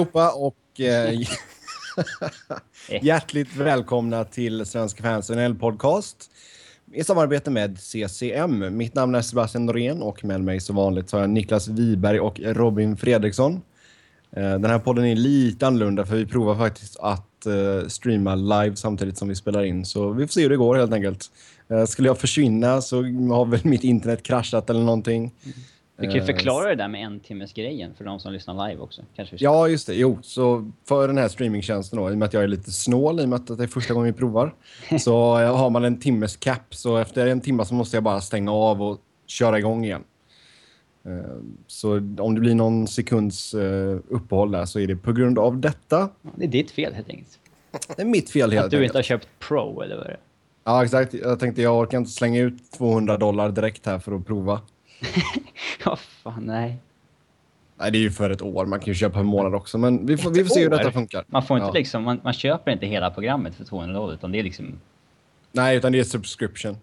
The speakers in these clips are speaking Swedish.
allihopa och eh, hjärtligt välkomna till Svenska fans en podcast i samarbete med CCM. Mitt namn är Sebastian Norén och med mig som vanligt har jag Niklas Wiberg och Robin Fredriksson. Eh, den här podden är lite annorlunda för vi provar faktiskt att eh, streama live samtidigt som vi spelar in så vi får se hur det går helt enkelt. Eh, skulle jag försvinna så har väl mitt internet kraschat eller någonting. Vi kan ju förklara det där med en timmes grejen för de som lyssnar live också. Kanske ja, just det. Jo, så för den här streamingtjänsten då, i och med att jag är lite snål, i och med att det är första gången vi provar, så har man en timmes cap. Så efter en timme så måste jag bara stänga av och köra igång igen. Eh, så om det blir någon sekunds eh, uppehåll där så är det på grund av detta. Det är ditt fel helt enkelt. Det är mitt fel helt enkelt. Att du inte har köpt Pro eller vad är det? Ja, exakt. Jag tänkte jag orkar inte slänga ut 200 dollar direkt här för att prova. Ja, fan nej. Nej, det är ju för ett år. Man kan ju köpa en månad också. Men vi får, vi får se hur detta funkar. Man får inte ja. liksom, man, man, köper inte hela programmet för 200 dollar utan det är liksom... Nej, utan det är subscription.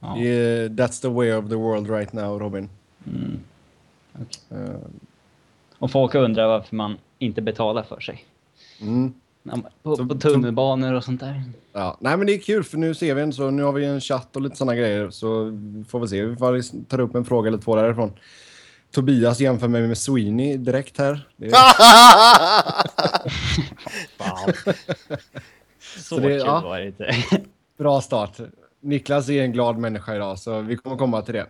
Ja. Yeah, that's the way of the world right now, Robin. Mm. Okay. Uh. Och folk undrar varför man inte betalar för sig. Mm. På, på tunnelbanor och sånt där. Ja, nej men det är kul för nu ser vi en så nu har vi en chatt och lite sådana grejer så får vi se. Vi får ta upp en fråga eller två därifrån. Tobias jämför mig med Sweeney direkt här. Det är... så, så det, ja, var det inte. bra start. Niklas är en glad människa idag så vi kommer komma till det.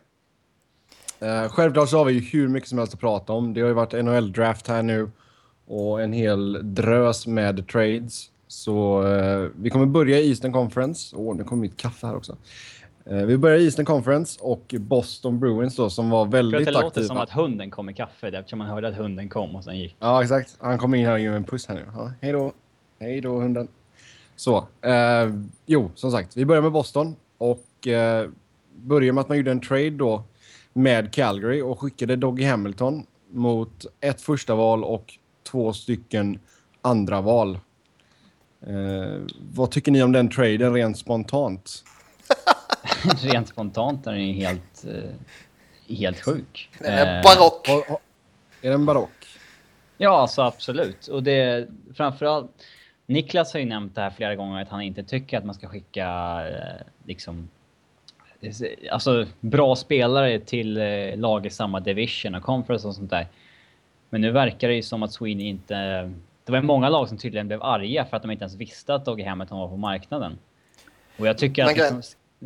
Uh, självklart så har vi ju hur mycket som helst att prata om. Det har ju varit NHL-draft här nu och en hel drös med trades. Så eh, vi kommer börja i Eastern Conference. Åh, oh, nu kommer mitt kaffe här också. Eh, vi börjar i Eastern Conference och Boston Bruins då som var väldigt aktiva. Det låter som att hunden kom i kaffe eftersom man hörde att hunden kom och sen gick. Ja, exakt. Han kom in här och gav en puss här nu. Ja, hej då. Hej då hunden. Så, eh, jo, som sagt, vi börjar med Boston och eh, börjar med att man gjorde en trade då med Calgary och skickade Doggy Hamilton mot ett första val och två stycken andra val. Eh, vad tycker ni om den traden rent spontant? rent spontant är den ju helt, eh, helt sjuk. Den är barock. Eh, är den barock? Ja, alltså absolut. Och det framförallt... Niklas har ju nämnt det här flera gånger att han inte tycker att man ska skicka eh, liksom alltså bra spelare till eh, lag i samma division och conference och sånt där. Men nu verkar det ju som att Sweeney inte... Det var många lag som tydligen blev arga för att de inte ens visste att Doggy Hamilton var på marknaden. Och jag tycker att liksom,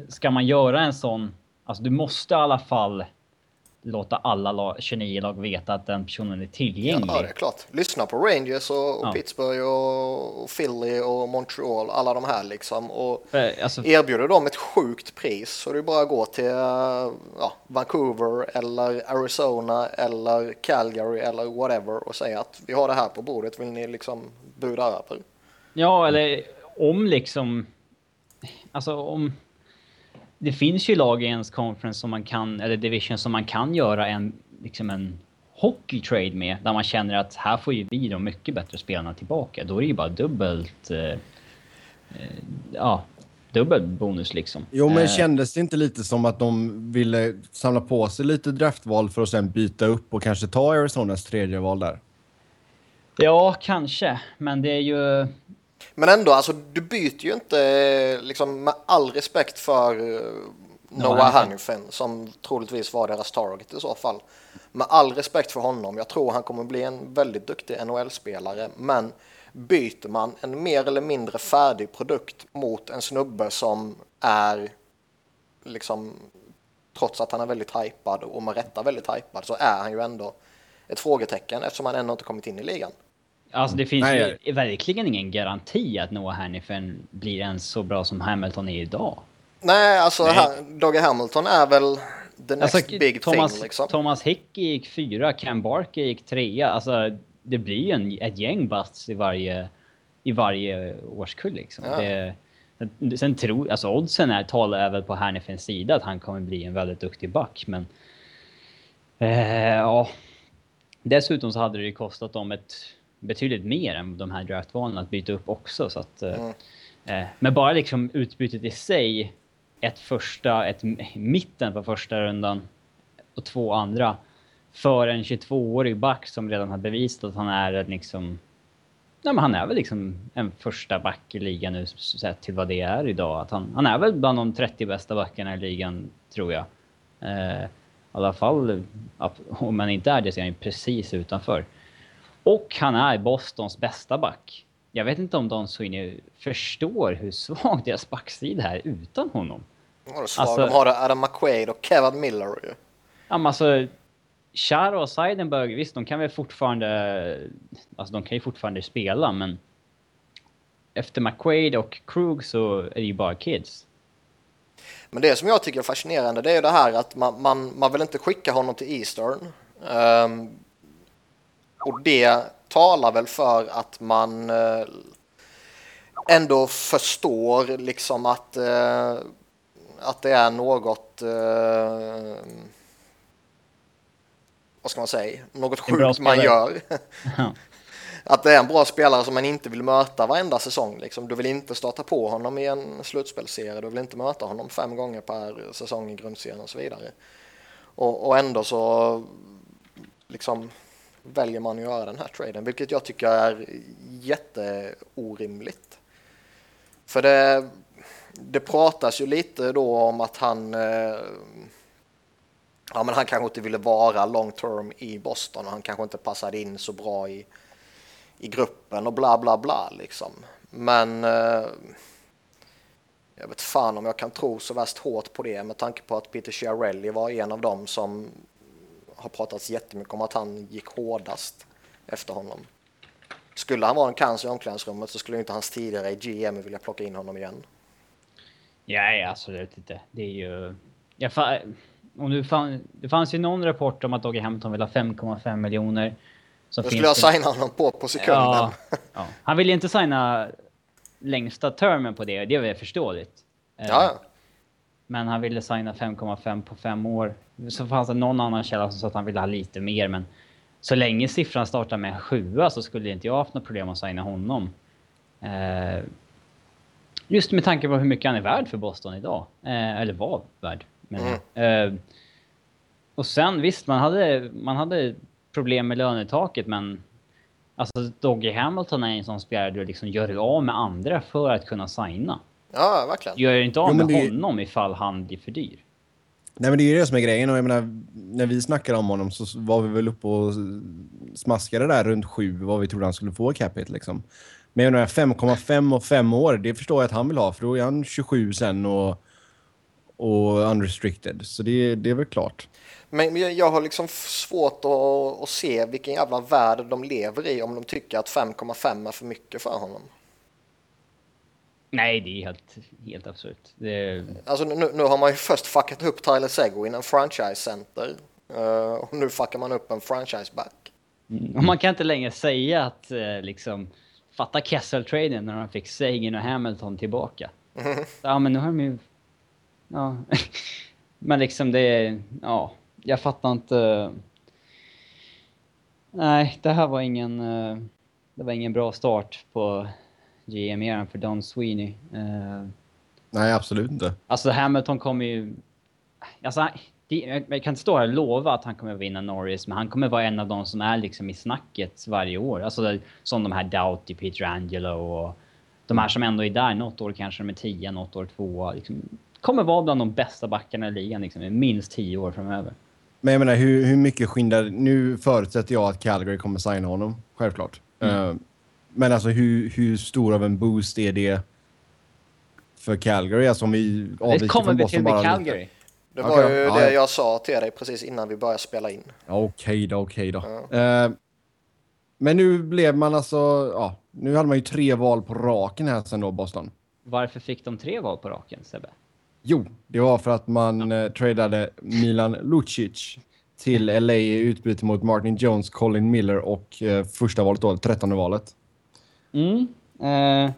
ska man göra en sån... Alltså du måste i alla fall låta alla lag, 29 lag veta att den personen är tillgänglig. Ja, det är klart. Lyssna på Rangers och, och ja. Pittsburgh och, Philly och Montreal, alla de här liksom. Och För, alltså, erbjuder dem ett sjukt pris så det är bara att gå till ja, Vancouver eller Arizona eller Calgary eller whatever och säga att vi har det här på bordet, vill ni liksom buda över? Ja, eller om liksom... Alltså om det finns ju lag i ens conference som man kan, eller division som man kan göra en, liksom en hockey trade med. Där man känner att här får ju vi de mycket bättre spelarna tillbaka. Då är det ju bara dubbelt... Eh, eh, ja, dubbel bonus liksom. Jo, men eh. kändes det inte lite som att de ville samla på sig lite draftval för att sen byta upp och kanske ta Arizonas tredje val där? Ja, kanske. Men det är ju... Men ändå, alltså du byter ju inte, liksom med all respekt för uh, Noah Hannifin som troligtvis var deras target i så fall. Med all respekt för honom, jag tror han kommer bli en väldigt duktig NHL-spelare, men byter man en mer eller mindre färdig produkt mot en snubbe som är liksom trots att han är väldigt hypad och med rätta väldigt hypad så är han ju ändå ett frågetecken eftersom han ännu inte kommit in i ligan. Alltså det finns Nej, ju verkligen ingen garanti att Noah Hannifin blir ens så bra som Hamilton är idag. Nej, alltså Nej. Dogge Hamilton är väl the next alltså, big Thomas, thing liksom. Thomas Hickey gick fyra, Cam Barker gick trea. Alltså det blir ju en, ett gäng busts i varje, i varje årskull liksom. Ja. Det, sen tror, alltså oddsen är, talar även på Hannifins sida att han kommer bli en väldigt duktig back, men... Eh, ja. Dessutom så hade det ju kostat dem ett betydligt mer än de här draftvalen att byta upp också. Så att, eh, mm. eh, men bara liksom utbytet i sig, ett första, ett mitten på första rundan och två andra för en 22-årig back som redan har bevisat att han är liksom... Nej, men han är väl liksom en första back i ligan nu sett till vad det är idag. Att han, han är väl bland de 30 bästa backarna i ligan, tror jag. Eh, I alla fall, om han inte är det så är han precis utanför. Och han är Bostons bästa back. Jag vet inte om Don Sweeney förstår hur svag deras backsida är utan honom. Ja, svag. Alltså, de har Adam McQuaid och Kevin Miller ju. Ja, men alltså... Chara och Seidenberg, visst de kan väl fortfarande... Alltså de kan ju fortfarande spela, men... Efter McQuaid och Krug så är det ju bara kids. Men det som jag tycker är fascinerande det är det här att man, man, man vill inte skicka honom till Eastern. Um, och det talar väl för att man uh, ändå förstår liksom att, uh, att det är något uh, vad ska man säga, något sjukt man gör. att det är en bra spelare som man inte vill möta varenda säsong. Liksom. Du vill inte starta på honom i en slutspelsserie, du vill inte möta honom fem gånger per säsong i grundserien och så vidare. Och, och ändå så liksom väljer man att göra den här traden, vilket jag tycker är jätteorimligt. För det, det pratas ju lite då om att han eh, ja, men han kanske inte ville vara long term i Boston och han kanske inte passade in så bra i, i gruppen och bla bla bla liksom. Men eh, jag vet fan om jag kan tro så värst hårt på det med tanke på att Peter Chiarelli var en av dem som har pratats jättemycket om att han gick hårdast efter honom. Skulle han vara en cancer i omklädningsrummet så skulle inte hans tidigare GM vilja plocka in honom igen. Nej, absolut inte. Det är ju... Jag om du fann, det fanns ju någon rapport om att Doggy Hampton vill ha 5,5 miljoner. Då skulle jag signa honom på på sekunden. Ja, ja. Han vill ju inte signa längsta termen på det, det är väl förståeligt. Eh, ja. Men han ville signa 5,5 på fem år. Så fanns det någon annan källa som sa att han ville ha lite mer, men så länge siffran startar med 7 så skulle inte jag haft något problem att signa honom. Eh, just med tanke på hur mycket han är värd för Boston idag. Eh, eller var värd. Men, mm. eh, och sen visst, man hade, man hade problem med lönetaket, men alltså Doggy Hamilton är en sån spelare du liksom gör av med andra för att kunna signa. Ja, verkligen. Gör inte av med det... honom ifall han blir för dyr. Nej, men det är ju det som är grejen. Och jag menar, när vi snackade om honom så var vi väl uppe och smaskade där runt sju vad vi trodde han skulle få capita liksom. Men jag menar 5,5 och 5 år, det förstår jag att han vill ha för då är han 27 sen och och unrestricted. Så det, det är väl klart. Men jag har liksom svårt att, att se vilken jävla värld de lever i om de tycker att 5,5 är för mycket för honom. Nej, det är helt, helt absurt. Det... Alltså nu, nu, har man ju först fuckat upp Tyler Seguin, en franchise center. Uh, och nu fuckar man upp en franchise back. Mm, man kan inte längre säga att uh, liksom fatta Kessel-traden när de fick Seguin och Hamilton tillbaka. Mm. Ja, men nu har de ju ja. Men liksom det är, ja, jag fattar inte. Nej, det här var ingen, eh, det var ingen bra start på GM-eran för Don Sweeney. Eh, Nej, absolut inte. Alltså Hamilton kommer ju... Alltså, jag kan inte stå här och lova att han kommer vinna Norris, men han kommer vara en av de som är liksom i snacket varje år. Alltså som de här Doughty, Peter Angelo och de här som ändå är där. Något år kanske de är 10, något år 2. Liksom, kommer vara bland de bästa backarna i ligan liksom, i minst tio år framöver. Men jag menar, hur, hur mycket skyndar... Nu förutsätter jag att Calgary kommer signa honom, självklart. Mm. Uh, men alltså hur, hur stor av en boost är det för Calgary? Alltså om vi Det kommer vi till med Calgary. Lite. Det var okay, ju ja, det ja. jag sa till dig precis innan vi började spela in. Okej okay då, okej okay då. Ja. Uh, men nu blev man alltså... Ja, nu hade man ju tre val på raken här sen då, Boston. Varför fick de tre val på raken, Sebbe? Jo, det var för att man ja. eh, tradade Milan Lucic till LA i utbyte mot Martin Jones, Colin Miller och eh, första valet då, 13 valet. Mm. Eh.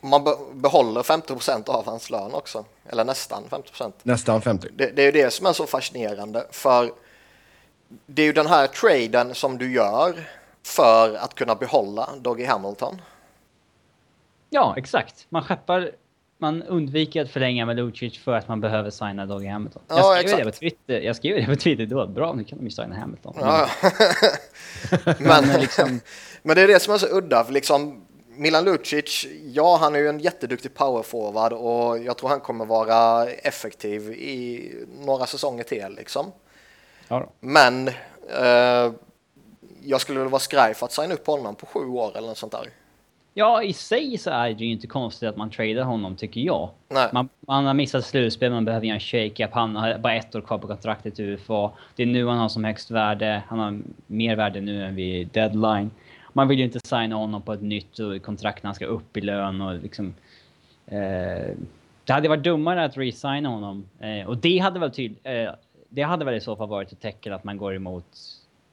Man be behåller 50% av hans lön också. Eller nästan 50% Nästan 50. Det, det är ju det som är så fascinerande. För det är ju den här traden som du gör för att kunna behålla Doggy Hamilton. Ja, exakt. Man skeppar man undviker att förlänga med Lucic för att man behöver signa Doggy Hamilton. Ja, jag, skrev det på Twitter, jag skrev det på Twitter då. Bra, nu kan de ju signa Hamilton. Ja. Men men, liksom, men det är det som är så udda. För liksom, Milan Lucic, ja han är ju en jätteduktig powerforward och jag tror han kommer vara effektiv i några säsonger till liksom. ja. Men eh, jag skulle väl vara skraj för att signa upp honom på sju år eller något sånt där. Ja, i sig så är det ju inte konstigt att man tradar honom, tycker jag. Nej. Man, man har missat slutspel, man behöver göra en shake-up. Han har bara ett år kvar på kontraktet i UFA. Det är nu han har som högst värde. Han har mer värde nu än vid deadline. Man vill ju inte signa honom på ett nytt kontrakt när han ska upp i lön och liksom... Eh, det hade varit dummare att resigna honom. Eh, och det hade väl tyd, eh, Det hade väl i så fall varit ett tecken att man går emot...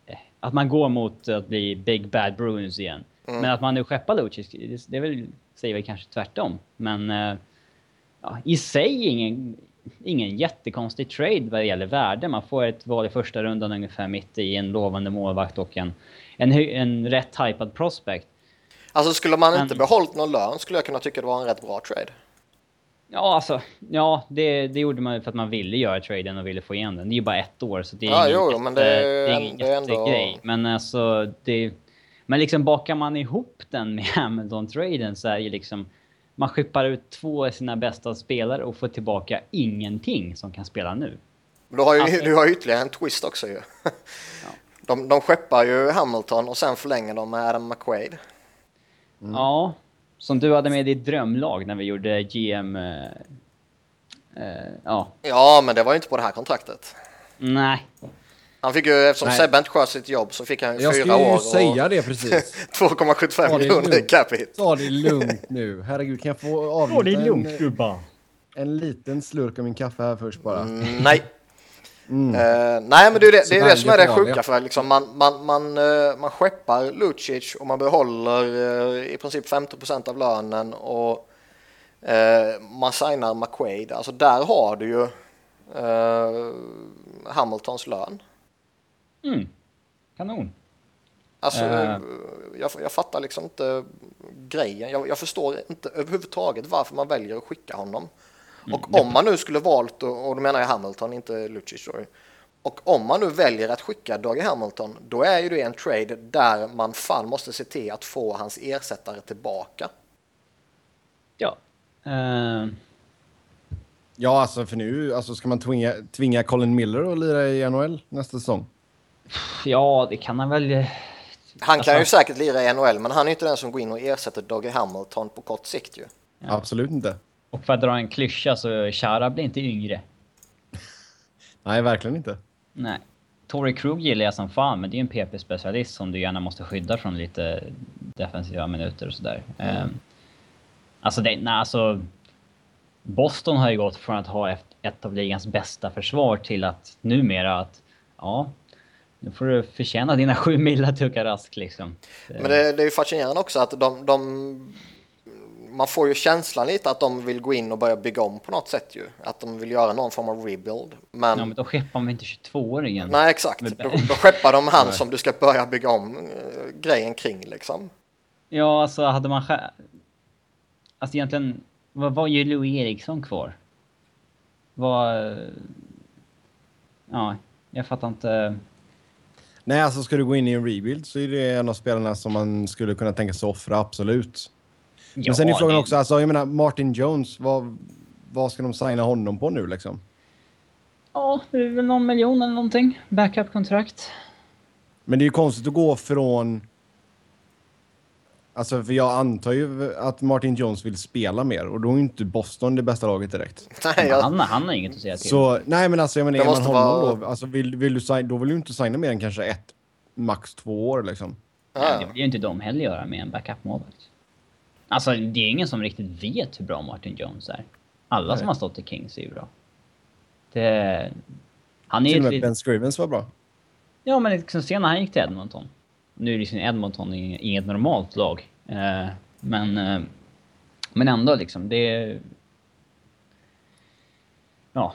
Eh, att man går mot att bli Big Bad Bruins igen. Men att man nu skeppar Lucic, det, det är väl, säger väl kanske tvärtom. Men eh, ja, i sig ingen, ingen jättekonstig trade vad det gäller värde. Man får ett val i första rundan ungefär mitt i en lovande målvakt och en, en, en rätt hypad prospect. Alltså skulle man Men- inte behållit någon lön skulle jag kunna tycka det var en rätt bra trade. Ja, alltså, ja, det, det gjorde man ju för att man ville göra traden och ville få igen den. Det är ju bara ett år, så det är Ja, jo, men det är det är en- det är ändå-. Men alltså, det... Men liksom bakar man ihop den med Hamilton-traden så är det ju liksom... Man skippar ut två av sina bästa spelare och får tillbaka ingenting som kan spela nu. Men Du har ju, Alltså- du har ytterligare en twist också ju. De, de skeppar ju Hamilton och sen förlänger de med Adam McQuaid. Ja, som du hade med i ditt drömlag när vi gjorde GM... Eh, eh, ja, Ja, men det var ju inte på det här kontraktet. nej. Han fick ju, eftersom Nej. Sebbe inte sköt sitt jobb så fick han ju Jag fyra skulle år ju och säga det precis. 2,75 Ja, det är miljoner lugnt. cap hit. Ta det lugnt nu. Herregud, kan jag få avnjuta en, gubbar. en liten slurk av min kaffe här först bara? Mm, nej. Eh, nej, men det är det, det, är det som är det sjuka. För liksom man, man, man, eh, man skeppar Lucic och man behåller eh, i princip 50% av lönen och man signar McQuaid. Alltså där har du ju Hamiltons lön. Mm. Kanon. Alltså, eh, jag, jag fattar liksom inte grejen. Jag, jag förstår inte överhuvudtaget varför man väljer att skicka honom. Och om man nu skulle valt, och då menar jag Hamilton, inte Lucic. då. Och om man nu väljer att skicka Dougie Hamilton, då är ju det en trade där man fan måste se till att få hans ersättare tillbaka. Ja. Eh, Ja, alltså för nu alltså, ska man tvinga, tvinga Colin Miller att lira i NHL nästa säsong. ja, det kan han väl... eh, Han kan Alltså- ju säkert lira i NHL, men han är inte den som går in och ersätter Dougie Hamilton på kort sikt ju. Absolut inte. Och för att dra en klyscha så Chara blir inte yngre. Nej, verkligen inte. Nej. Tory Krug gillar jag som fan, men det är ju en PP-specialist som du gärna måste skydda från lite defensiva minuter och sådär. Mm. alltså, det, nej, alltså... Boston har ju gått från att ha ett, ett av ligans bästa försvar till att numera att... Ja, nu får du förtjäna dina sju millar Rask liksom. Men det, det är ju fascinerande också att de, de... Man får ju känslan lite att de vill gå in och börja bygga om på något sätt ju. Att de vill göra någon form av rebuild. Men, Ja, men då skeppar man inte 22-åringen. nej exakt, då, då skeppar de han som du ska börja bygga om eh, grejen kring liksom. Ja, alltså hade man... Alltså egentligen, vad var ju Louis Eriksson kvar? Vad... Ja, jag fattar inte. Nej, alltså ska du gå in i en rebuild så är det en av spelarna som man skulle kunna tänka sig offra, absolut. Men Ja, sen är frågan det- också, alltså, jag menar Martin Jones, vad, vad ska de signa honom på nu liksom? Ja, det är väl någon miljon eller någonting. Backup-kontrakt. Men det är ju konstigt att gå från... Alltså, för jag antar ju att Martin Jones vill spela mer och då är ju inte Boston det bästa laget direkt. Nej, jag, Han, han har inget att säga till. Så, nej men alltså jag menar, är man måste honom vara- då, alltså vill, vill du signa, då vill du inte signa mer än kanske ett, max två år liksom. Nej, det vill ju inte de heller göra med en backup-målvakt. Alltså, det är ingen som riktigt vet hur bra Martin Jones är. Alla Nej. som har stått i Kings är ju bra. Det... Han är Till och med ett Ben Scrivens var bra. Ja, men liksom sen när han gick till Edmonton. Nu är liksom Edmonton ing- inget normalt lag. Eh, men, eh, men ändå liksom, det. Ja.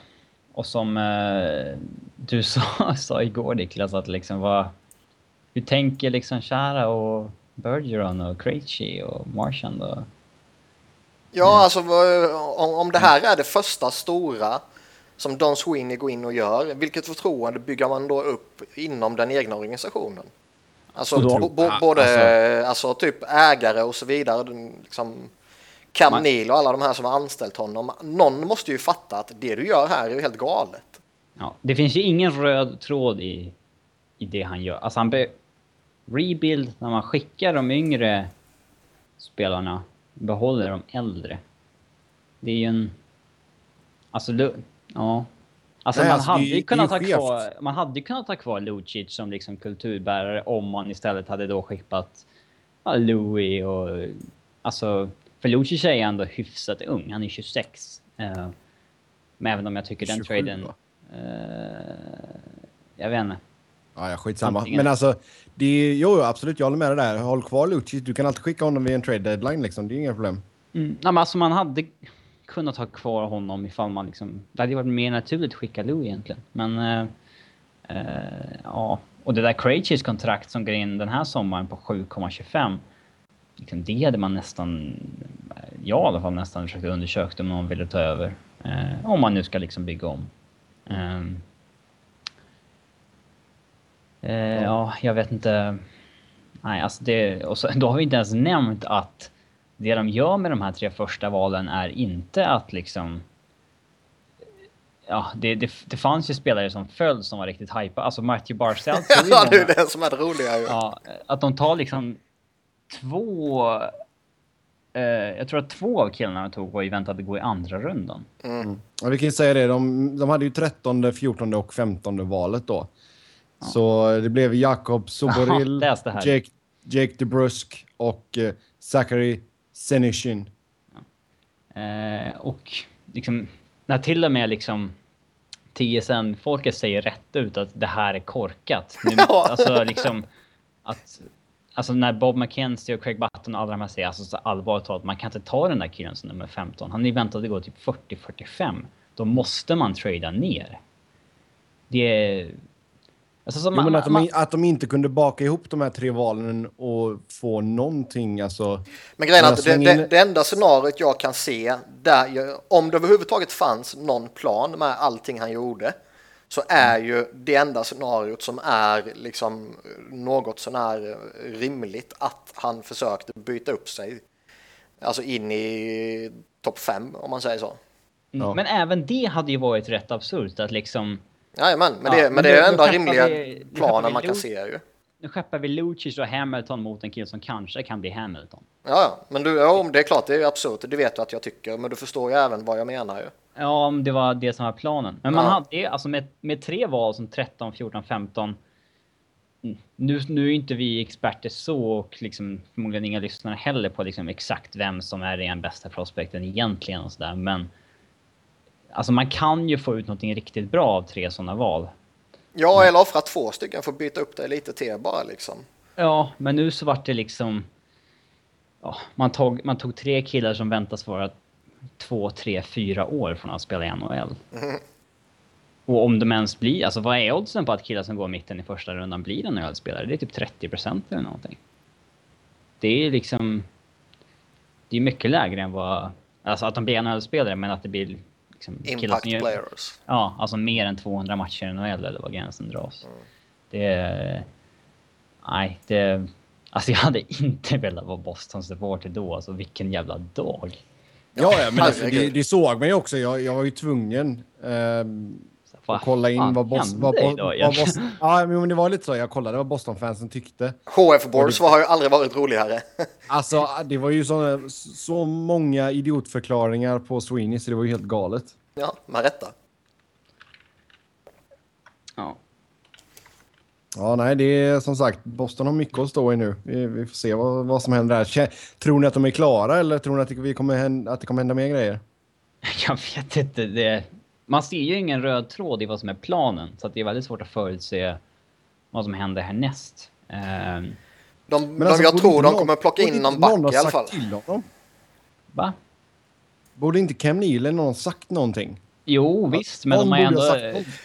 Och som eh, du sa, sa igår Niklas, att liksom vad... Hur tänker liksom Chara och Bergeron och Krejci och Marchand och... Ja, alltså om, om det här är det första stora som Don Sweeney går in och gör, vilket förtroende bygger man då upp inom den egna organisationen? Alltså då, både alltså, alltså, typ ägare och så vidare, liksom Cam man, Neal och alla de här som har anställt honom. Någon måste ju fatta att det du gör här är ju helt galet. Ja, det finns ju ingen röd tråd i, i det han gör. Alltså han be, rebuild, när man skickar de yngre spelarna, behåller de äldre. Det är ju en... Alltså, ja. Alltså, Nej, man, alltså hade det, kunnat ha kvar, man hade kunnat ha kvar Lucic som liksom kulturbärare om man istället hade då skickat ja, Louis och... Alltså, för Lucic är ändå hyfsat ung, han är 26. Uh, men även om jag tycker den 27, traden... Uh, jag vet inte. Ja, ja skitsamma. Antingen. Men alltså, det är, jo, absolut, jag håller med dig där. Håll kvar Lucic. Du kan alltid skicka honom vid en trade deadline liksom. Det är inga problem. Mm. Nej, men alltså man hade kunnat ha kvar honom ifall man liksom... Det hade varit mer naturligt att skicka Lou egentligen. Men... Uh, uh, ja. Och det där Krejcis kontrakt som går in den här sommaren på 7,25. Liksom det hade man nästan... Jag i alla fall nästan försökt undersöka om någon ville ta över. Uh, om man nu ska liksom bygga om. Eh, ja, jag vet inte. Nej, alltså det, och så, då har vi inte ens nämnt att det de gör med de här tre första valen är inte att liksom... Ja, det, det, det fanns ju spelare som föll som var riktigt hypa. Alltså Matthew Barzell. ja, det är det som är det roliga ju. Ja, att de tar liksom två... Eh, jag tror att två av killarna de tog var ju väntade gå i andra rundan. Mm. Ja, vi kan ju säga det, de, de hade ju 13, 14 och 15 valet då. Så det blev Jakob Soboril, Jake, Jake DeBrusk och uh, Zachary Senishin. Ja. Eh, och liksom, när till och med liksom TSN-folket säger rätt ut att det här är korkat. Nu, alltså liksom att Alltså när Bob McKenzie och Craig Button och alla de här säger alltså så allvarligt talat, man kan inte ta den där killen som nummer 15. Han är väntad att gå typ 40-45. Då måste man trada ner. Det är Alltså, jo, man, att, de, man, att de inte kunde baka ihop de här tre valen och få någonting, alltså... Men grejen är att det, det, det, enda scenariot jag kan se, där, om det överhuvudtaget fanns någon plan med allting han gjorde, så är mm. ju det enda scenariot som är liksom något sånär rimligt att han försökte byta upp sig. Alltså in i topp fem, om man säger så. Mm, ja. Men även det hade ju varit rätt absurt att liksom Jajamän, men, ja, det, men det är enda rimliga vi, planen man kan se ju. Nu skeppar vi Lucic och Hamilton mot en kille som kanske kan bli Hamilton. Ja, men du, ja, det är klart, det är absurt. Det vet du att jag tycker, men du förstår ju även vad jag menar ju. Ja, om det var det som var planen. Men man ja. hade alltså med, med tre val som 13, 14, 15. Nu, nu är inte vi experter så och liksom förmodligen inga lyssnare heller på liksom exakt vem som är den bästa prospekten egentligen och sådär, men Alltså man kan ju få ut någonting riktigt bra av tre sådana val. Ja, eller offra två stycken för att byta upp det lite till bara liksom. Ja, men nu så vart det liksom... Ja, man, tog, man tog tre killar som väntas vara två, tre, fyra år från att spela i NHL. Mm. Och om de ens blir, alltså vad är oddsen på att killar som går mitten i första rundan blir en NHL-spelare? Det är typ 30 procent eller någonting. Det är liksom... Det är mycket lägre än vad... Alltså att de blir NHL-spelare, men att det blir Liksom, Impact gör, players. Ja, alltså mer än 200 matcher i NHL eller vad gränsen dras. Mm. Det... Nej, det... Alltså jag hade inte velat vara Boston supporter då. Alltså vilken jävla dag. Ja, ja men alltså, det, det, såg man ju också. Jag, jag var ju tvungen um, att kolla in vad, Bos, vad, vad, vad Boston... Ja, men det var lite så. Jag kollade vad Boston-fansen tyckte. HF Boards har ju aldrig varit roligare. alltså, det var ju så, så många idiotförklaringar på Sweeney så det var ju helt galet. Ja, med rätta. Ja. Ja, nej, det är som sagt, Boston har mycket att stå i nu. Vi, vi får se vad, vad som händer där. Tror ni att de är klara eller tror ni att det, vi kommer hända, att det kommer hända mer grejer? Jag vet inte. Det, man ser ju ingen röd tråd i vad som är planen, så det är väldigt svårt att förutse vad som händer härnäst. Uh, de, de, alltså, jag tror de kommer plocka in någon back i alla fall. Till dem? Va? Borde inte Cam Neal eller någon sagt någonting? Jo, visst, men de har ändå...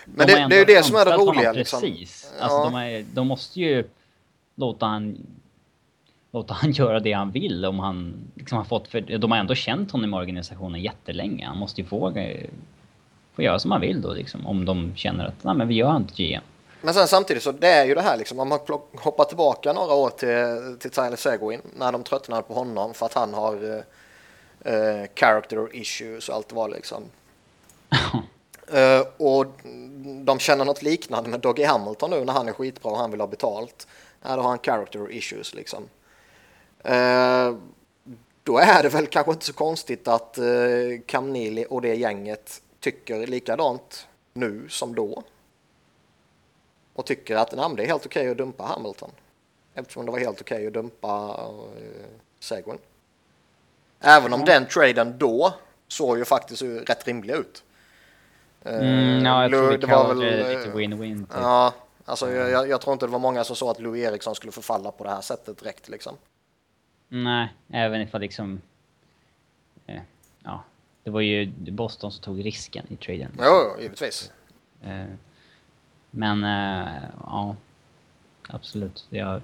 Men det, det är ju det som är det roliga. Liksom. Precis. Alltså, ja. de, är, de måste ju låta han låta han göra det han vill om han liksom har fått... För de har ändå känt honom i organisationen jättelänge. Han måste ju få, få göra som han vill då liksom. Om de känner att nej men vi gör inte GM. Men sen samtidigt så det är ju det här liksom, om man hoppar tillbaka några år till, till Tyler Seguin när de tröttnade på honom för att han har uh, character issues och allt var liksom. uh, och de känner något liknande med Doggy Hamilton nu när han är skitbra och han vill ha betalt. Ja, då har han character issues liksom. Uh, då är det väl kanske inte så konstigt att uh, Cam Neely och det gänget tycker likadant nu som då och tycker att nej, det är helt okej okay att dumpa Hamilton. Eftersom det var helt okej okay att dumpa uh, Seguin. Även om den traden då såg ju faktiskt rätt rimlig ut. Mm, ja, jag tror det var väl lite win-win. Typ. Ja, alltså jag, jag, tror inte det var många som såg att Louis Eriksson skulle förfalla på det här sättet direkt liksom. Nej, även ifall liksom... Eh, ja, det var ju Boston som tog risken i traden. Jo, givetvis. Eh, men äh, ja, absolut. Jag,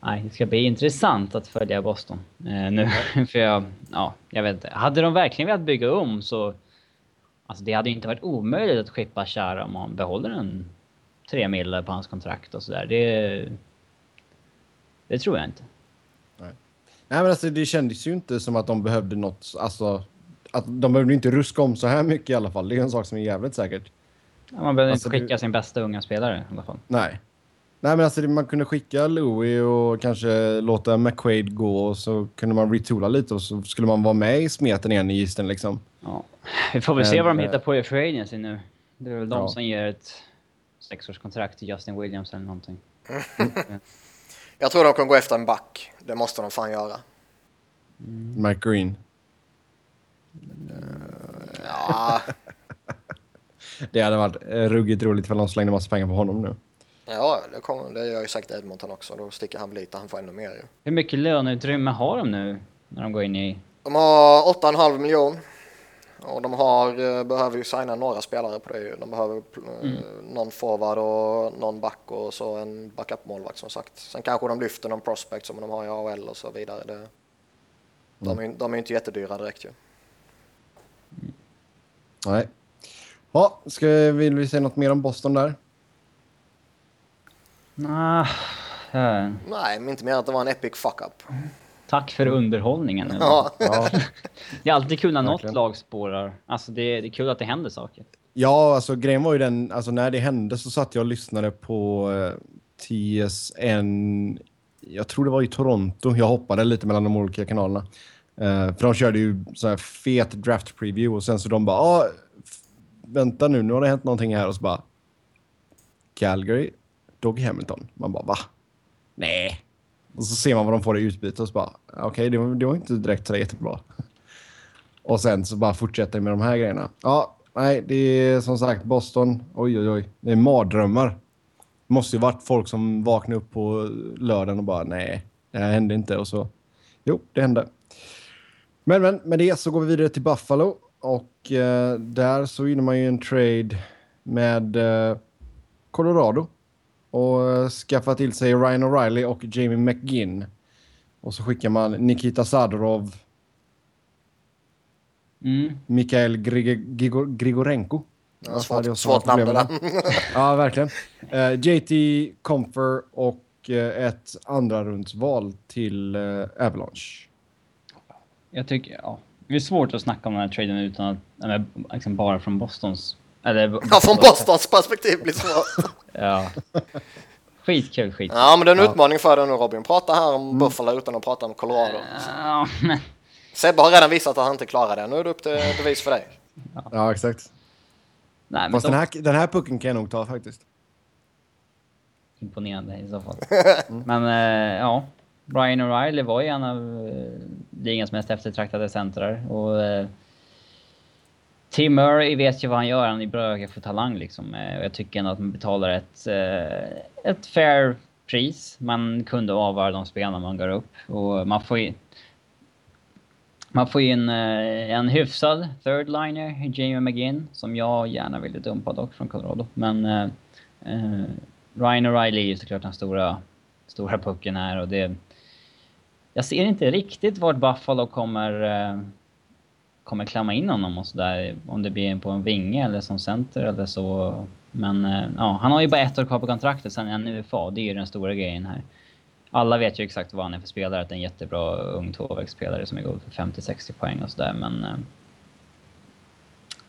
nej, det ska bli intressant att följa Boston äh, nu. För jag, ja, jag vet inte. Hade de verkligen velat bygga om så... Alltså det hade inte varit omöjligt att skippa Chara om man behåller en tre mille på hans kontrakt och sådär. Det, det tror jag inte. Nej. Nej men alltså det kändes ju inte som att de behövde något, alltså att de behövde inte ruska om så här mycket i alla fall. Det är en sak som är jävligt säkert. Man behöver alltså, inte skicka du... sin bästa unga spelare i alla fall. Nej. Nej, men alltså man kunde skicka Louis och kanske låta McQuaid gå och så kunde man retoola lite och så skulle man vara med i smeten igen i gisten liksom. Ja. Vi får väl men, se vad de hittar på i Free Agency nu. Det är väl de ja. som ger ett sexårskontrakt till Justin Williams eller någonting. Jag tror de kommer gå efter en back. Det måste de fan göra. Mm. Mike Green. Ja, det hade varit eh, ruggigt roligt för de slängde massa pengar på honom nu. Ja, det, kommer, det gör ju säkert Edmonton också. Då sticker han lite, han får ännu mer ju. Hur mycket löneutrymme har de nu när de går in i... De har 8,5 miljon. Och de har, eh, behöver ju signa några spelare på det De behöver eh, mm. någon forward och någon back och så en backup-målvakt som sagt. Sen kanske de lyfter någon prospect som de har i AHL och så vidare. Det, mm. de, är, de är inte jättedyra direkt ju. Nej. Ja, ska, vill vi säga något mer om Boston där? Nah, äh. Nej, men inte mer att det var en epic fuck-up. Tack för underhållningen. Ja. ja. Det är alltid kul när något lag spårar. Alltså det, det är kul att det händer saker. Ja, alltså grejen var ju den, alltså när det hände så satt jag och lyssnade på eh, TSN, jag tror det var i Toronto. Jag hoppade lite mellan de olika kanalerna. Uh, för de körde ju så här fet draft preview och sen så de bara, ah, vänta nu, nu har det hänt någonting här och så bara Calgary, Doggy Hamilton. Man bara, va? Nej. Och så ser man vad de får i utbyte och så bara, okej, okay, det, var, det var inte direkt så jättebra. Och sen så bara fortsätter med de här grejerna. Ja, nej, det är som sagt Boston. Oj, oj, oj. Det är mardrömmar. Det måste ju varit folk som vaknade upp på lördagen och bara, nej, det här hände inte. Och så, jo, det hände. Men, men med det så går vi vidare till Buffalo. Och eh, där så vinner man ju en trade med eh, Colorado. Och eh, skaffar till sig Ryan O'Reilly och Jamie McGinn. Och så skickar man Nikita Sadorov. Mm. Mikael Grigor Grigorenko. Ja, svårt, svårt namn det där. ja, verkligen. Uh, JT Comfer och uh, ett andra rundsval till uh, Avalanche. Jag tycker, ja, det är svårt att snacka om den här traden utan att, eller, liksom bara från Bostons... Eller, ja, från Bostons perspektiv blir det svårt. ja. Skitkul, skit. Ja, men det är en ja. utmaning för dig nu Robin. Prata här om mm. Buffalo utan att prata om Colorado. Ja, men... Sebbe har redan visat att han inte klarar det. Nu är det upp till bevis för dig. Ja, ja exakt. Nej, men Fast då... den, här, den här pucken kan jag nog ta faktiskt. Imponerande i så fall. Mm. Men äh, ja, Brian O'Reilly var ju en av eh, ligans mest eftertraktade centrar. Och, eh, Tim Murray vet ju vad han gör, han är bra för talang liksom. Eh, jag tycker ändå att man betalar ett, eh, ett fair pris. Man kunde avvara de spelarna man går upp. Och man får ju... Man får in eh, en hyfsad third liner, Jamie McGinn, som jag gärna ville dumpa dock från Colorado. Men eh, eh Ryan O'Reilly är ju såklart den stora, stora pucken här och det jag ser inte riktigt vart Buffalo kommer, eh, kommer klämma in honom och sådär. Om det blir på en vinge eller som center eller så. Men eh, ja, han har ju bara ett år kvar på kontraktet, sen är han UFA. Det är ju den stora grejen här. Alla vet ju exakt vad han är för spelare, att det är en jättebra ung tvåvägsspelare som är god för 50-60 poäng och sådär, men... Eh,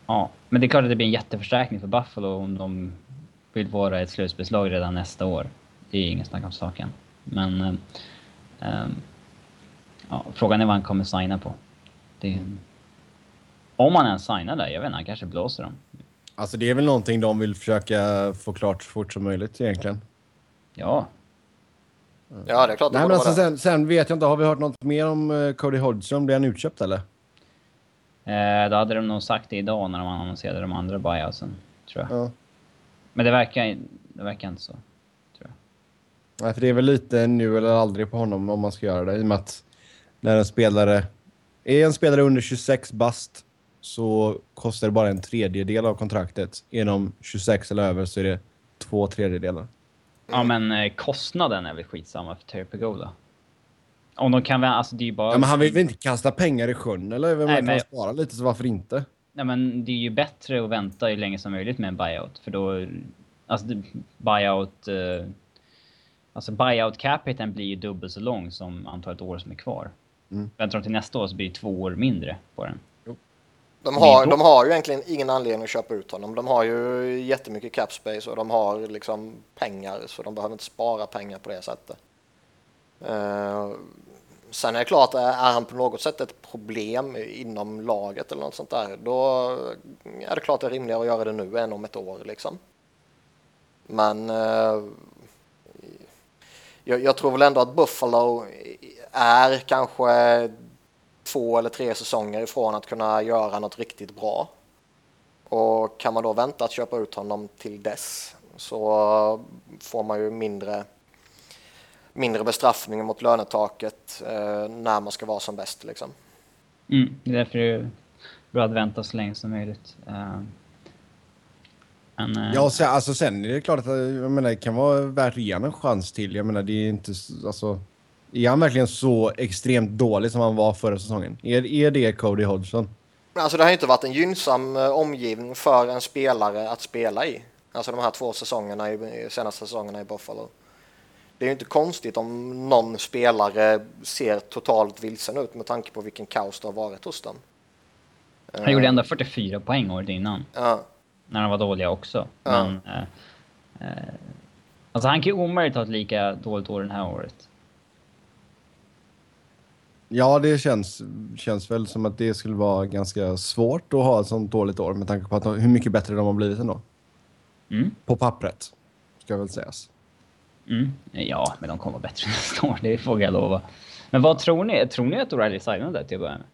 ja, men det är klart att det blir en jätteförstärkning för Buffalo om de vill vara ett slutspelslag redan nästa år. Det är inget snack om saken. Men... Eh, eh, ja, frågan är vad han kommer signa på. Det, om han ens signar där, jag vet inte, han kanske blåser dem. Alltså det är väl någonting de vill försöka få klart så fort som möjligt egentligen. Ja. Ja, det är klart. Nej, men alltså, sen, sen, vet jag inte, har vi hört något mer om uh, Cody Hodgson? Blir han utköpt eller? Eh, då hade de nog sagt det idag när de annonserade de andra buyoutsen, tror jag. Ja. Men det verkar, det verkar inte så, tror jag. Nej, för det är väl lite nu eller aldrig på honom om man ska göra det. I och med att när en spelare är en spelare under 26 bast så kostar det bara en tredjedel av kontraktet. Inom 26 eller över så är det två tredjedelar. Ja, men eh, kostnaden är väl skitsamma för Terry Pagola. Om de kan alltså det är bara... Ja, men han vill väl inte kasta pengar i sjön eller? Vem Nej, men... men- spara lite så varför inte? Nej, men det är ju bättre att vänta ju länge som möjligt med en buyout. För då... Alltså buyout... Eh, alltså buyout capiten blir ju dubbelt så lång som antalet år som är kvar. Mm. Väntar de till nästa år så blir det två år mindre på den. De har, de har ju egentligen ingen anledning att köpa ut honom. De har ju jättemycket cap space och de har liksom pengar så de behöver inte spara pengar på det sättet. Eh, sen är det klart, är han på något sätt ett problem inom laget eller något sånt där, då är det klart det är rimligare att göra det nu än om ett år liksom. Men eh, jag, jag tror väl ändå att Buffalo är kanske två eller tre säsonger ifrån att kunna göra något riktigt bra. Och kan man då vänta att köpa ut honom till dess så får man ju mindre, mindre bestraffning mot lönetaket eh, när man ska vara som bäst. Liksom. Mm, det är därför det är bra att vänta så länge som möjligt. Eh, men, eh, Ja, sen, alltså, sen är det klart att jag menar, det kan vara värt att ge en chans till. Jag menar, det är inte... Alltså, är han verkligen så extremt dålig som han var förra säsongen? Är, är det Cody Hodgson? Men Alltså det har ju inte varit en gynnsam eh, omgivning för en spelare att spela i. Alltså de här två säsongerna, i, senaste säsongerna i Buffalo. Det är ju inte konstigt om någon spelare ser totalt vilsen ut med tanke på vilken kaos det har varit hos dem. han gjorde ändå 44 poäng året innan. Ja, när de var dåliga också. Ja. Men... Eh, eh, alltså han kan ju omöjligt ha ett lika dåligt år det här året. Ja, det känns, känns väl som att det skulle vara ganska svårt att ha ett sånt dåligt år med tanke på att de, hur mycket bättre de har blivit ändå. Mm. På pappret, ska väl sägas. Mm. Ja, men de kommer vara bättre nästa år, det får jag lova. Men vad tror ni? Tror ni att O'Reilly signade till att börja med?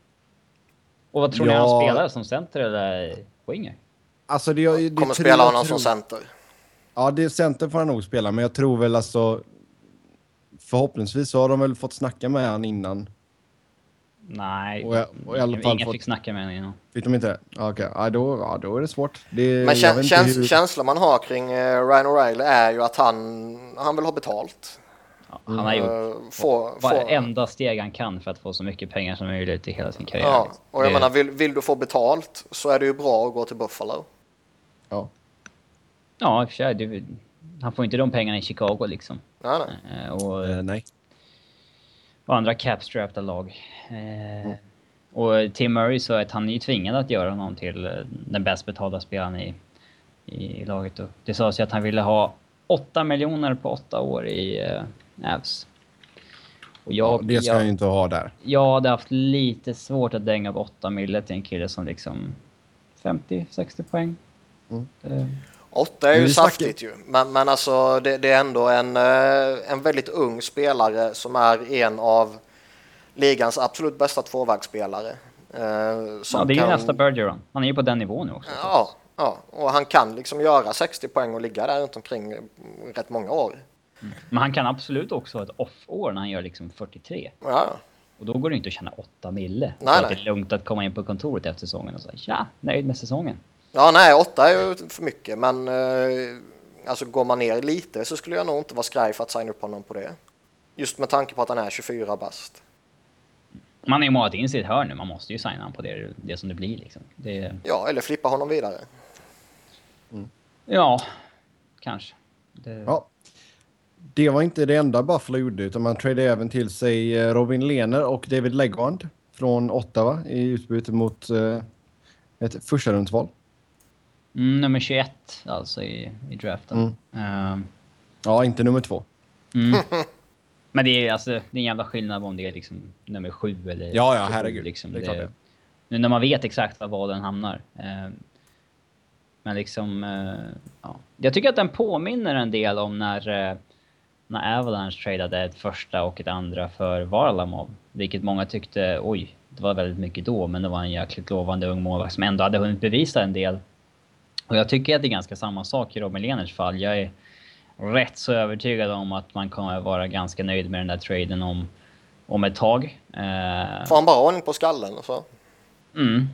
Och vad tror ni Ja. han spelar? Som center eller winger? Alltså, det, det, det kommer spela honom tror- som center. Ja, det center får han nog spela, men jag tror väl alltså... Förhoppningsvis så har de väl fått snacka med han innan. Nej, Och jag- och i alla ingen, fall fick snacka med honom innan. Fick de inte? Ja, Okej, ja, då, ja, då är det svårt. Det, Men käns- hur- känslan man har kring eh, Ryan O'Reilly är ju att han, han vill ha betalt. Ja, han har gjort Eh, få, få, varenda steg han kan för att få så mycket pengar som möjligt i hela sin karriär. ja, och jag Det- menar, vill, vill du få betalt så är det ju bra att gå till Buffalo. Ja. Ja, i och för sig. Han får inte de pengarna i Chicago liksom. Nej, nej. Eh, och, Eh, nej. Och andra capstrapta lag. Eh, Och Tim Murray så att han är ju tvingad att göra honom till eh, den bäst betalda spelaren i, i laget. Och det sades ju att han ville ha 8 miljoner på 8 år i eh, Avs. Och Ja, jag, det ska jag, han ju inte ha där. jag hade haft lite svårt att dänga upp 8 mille till en kille som liksom 50-60 poäng. Mm. Eh, Åtta är ju saftigt ju, men, men alltså det, det är ändå en, eh, en väldigt ung spelare som är en av ligans absolut bästa tvåvägsspelare. eh, som ja, det är ju kan- nästa Bergeron. Han är ju på den nivån nu också. Ja, ja, och han kan liksom göra 60 poäng och ligga där runt omkring eh, rätt många år. Men han kan absolut också ha ett off-år när han gör liksom 43. Ja, Och då går det inte att tjäna 8 mille. Nej, nej. det är lugnt att komma in på kontoret efter säsongen och säga ja, nöjd med säsongen. Ja nej, åtta är ju för mycket, men eh, alltså går man ner lite så skulle jag nog inte vara skraj för att signa upp honom på det. Just med tanke på att han är 24 bast. Man har ju målat in sig i ett hörn nu. Man måste ju signa honom på det, det som det blir liksom. Det, Ja, eller flippa honom vidare. ja, kanske. Det, Ja. Det var inte det enda Buffalo gjorde, utan man tradade även till sig eh, Robin Lehner och David Legwand från Ottawa i utbyte mot eh, ett första rundsval. Mm, nummer 21 alltså i, i draften. Ehm, Ja, inte nummer två. mm. Men det är alltså det är en jävla skillnad om det är liksom nummer 7 eller Ja, ja, 27, herregud. Liksom. Det är klart det. Nu när man vet exakt var valen hamnar. Ehm, men liksom, eh, ja. Jag tycker att den påminner en del om när, eh, när Avalanche tradade ett första och ett andra för Varlamov. Vilket många tyckte, oj, det var väldigt mycket då, men det var en jäkligt lovande ung målvakt som ändå hade hunnit bevisa en del. Och jag tycker att det är ganska samma sak i Robin Lehners fall. Jag är rätt så övertygad om att man kommer vara ganska nöjd med den där traden om, om ett tag. Eh, Får han bara ordning på skallen så. mm.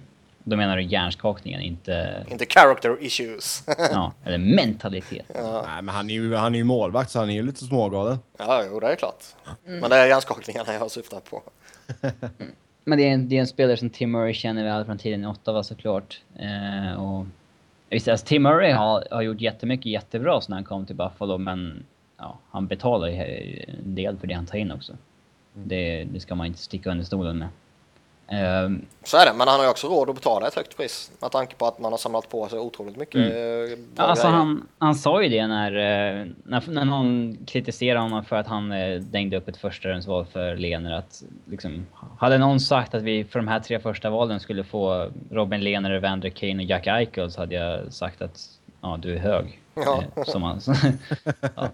Då menar du hjärnskakningen, inte... Inte character issues. Ja, eller mentalitet. Nej, men han är ju, han är ju målvakt, så han är ju lite smågalen. ja, jo, det är klart. Men det är hjärnskakningarna jag syftar på. Men det är, en, det är en spelare som Tim Murray känner väl från tiden i Ottawa såklart. Eh, och, visst, alltså, Tim Murray har, har gjort jättemycket jättebra sen han kom till Buffalo, men ja, han betalar ju en del för det han tar in också. Det, det ska man inte sticka under stolen med. Eh, Så är det, men han har ju också råd att betala ett högt pris. Med tanke på att man har samlat på sig otroligt mycket eh, bra Alltså han, han sa ju det när, eh, när, när någon kritiserade honom för att han eh, dängde upp ett första rundsval för Lener. Att, liksom, hade någon sagt att vi för de här tre första valen skulle få Robin Lehner, Evander Kane och Jack Eichel så hade jag sagt att ja, du är hög. Ja. Som han, ja.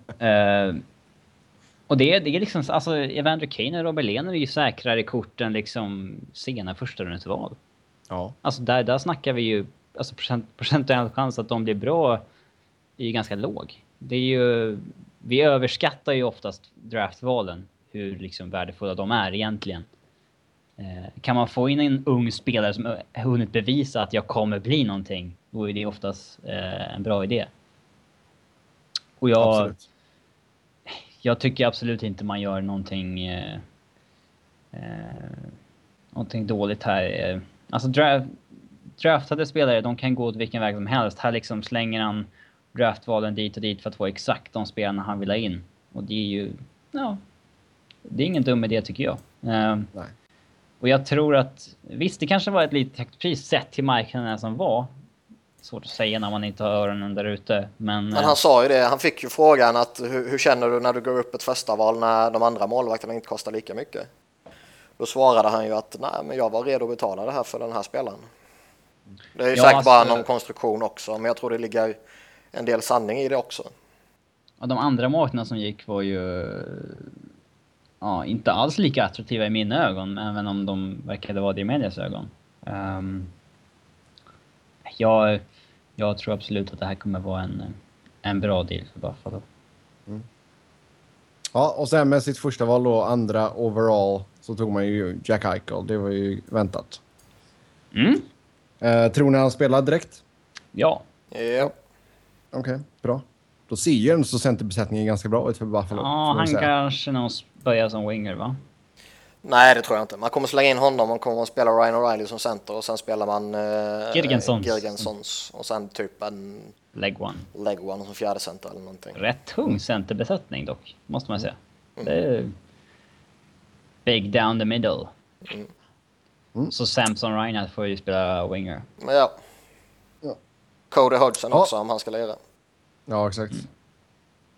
Och det, det är liksom, alltså Evander Kane och Robin Lehner är ju säkrare kort än liksom sena första rundsval. Ja. Alltså där, där snackar vi ju, alltså procent, procentuell chans att de blir bra är ju ganska låg. Det är ju, vi överskattar ju oftast draftvalen, hur liksom värdefulla de är egentligen. Eh, kan man få in en ung spelare som har hunnit bevisa att jag kommer bli någonting, då är det oftast eh, en bra idé. Och jag, Absolut. Jag tycker absolut inte man gör någonting, eh, eh, någonting dåligt här. Eh, Alltså dra draftade spelare, de kan gå åt vilken väg som helst. Här liksom slänger han draftvalen dit och dit för att få exakt de spelarna han vill ha in. Och det är ju, ja, det är ingen dum idé tycker jag. Eh, och jag tror att, visst det kanske var ett lite högt pris sett till marknaden som var. Svårt att säga när man inte har öronen där ute. Men, Men eh, han sa ju det, han fick ju frågan att hur, hur känner du när du går upp ett första val när de andra målvakterna inte kostar lika mycket? Då svarade han ju att nej, men jag var redo att betala det här för den här spelaren. Det är ju Ja, säkert alltså- bara någon konstruktion också, men jag tror det ligger en del sanning i det också. Ja, de andra målvakterna som gick var ju ja, inte alls lika attraktiva i mina ögon, även om de verkade vara det i medias ögon. Um, jag, jag tror absolut att det här kommer vara en, en bra deal för Buffalo. Ja, och sen med sitt första val då, andra overall, så tog man ju Jack Eichel. Det var ju väntat. Mm? Eh, tror ni han spelar direkt? Ja. Ja. Okej, bra. Då ser ju ändå så centerbesättningen ganska bra ut för Buffalo. Ja, han kanske nog börjar som winger va? Nej, det tror jag inte. Man kommer slänga in honom, man kommer att spela Ryan O'Reilly som center och sen spelar man eh, Girgensons. Girgensons och sen typ en Leg one. leg one som fjärde center eller någonting. Rätt tung centerbesättning dock, måste man säga. Det är big down the middle. Mm. Så Samson Reinhardt får ju spela winger. Ja. Ja. Cody Hodgson Ja. också om han ska lira. Ja, exakt.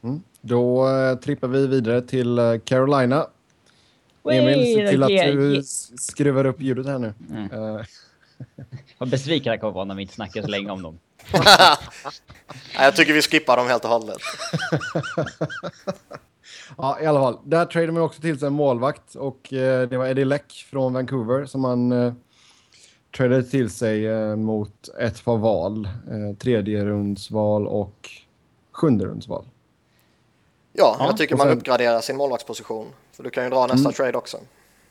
Mm. Då eh, trippar vi vidare till eh, Carolina. Emil, se till att du skruvar upp ljudet här nu. Mm. Eh, Vad besviken jag kommer vara när vi inte snackar så länge om dem. Nej, jag tycker vi skippar dem helt och hållet. ja, i alla fall. Där tradade man också till sig en målvakt och eh, det var Eddie Leck från Vancouver som man eh, tradade till sig eh, mot ett par val. Eh, tredje rundsval och sjunde rundsval. Ja, Ja, jag tycker och man sen- uppgraderar sin målvaktsposition. Så du kan ju dra nästa Mm. trade också.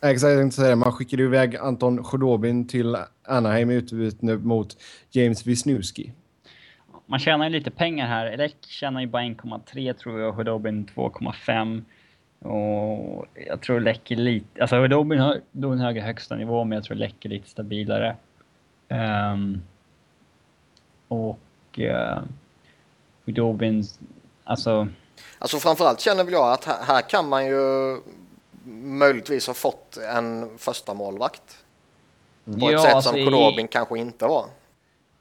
Exakt, jag tänkte säga det. Man skickade iväg Anton Chodobin till Anaheim i utbyte mot James Wisniewski. Man tjänar ju lite pengar här. Elek tjänar ju bara 1,3 tror jag och Hudobin 2,5. Och jag tror det läcker lite. Alltså Robin har då en högre högsta nivå, men jag tror det läcker lite stabilare. Um, och uh, Dobin, alltså... Alltså framförallt känner väl jag att här, här kan man ju möjligtvis ha fått en första målvakt På ja, ett sätt alltså som Kodobin i... kanske inte var.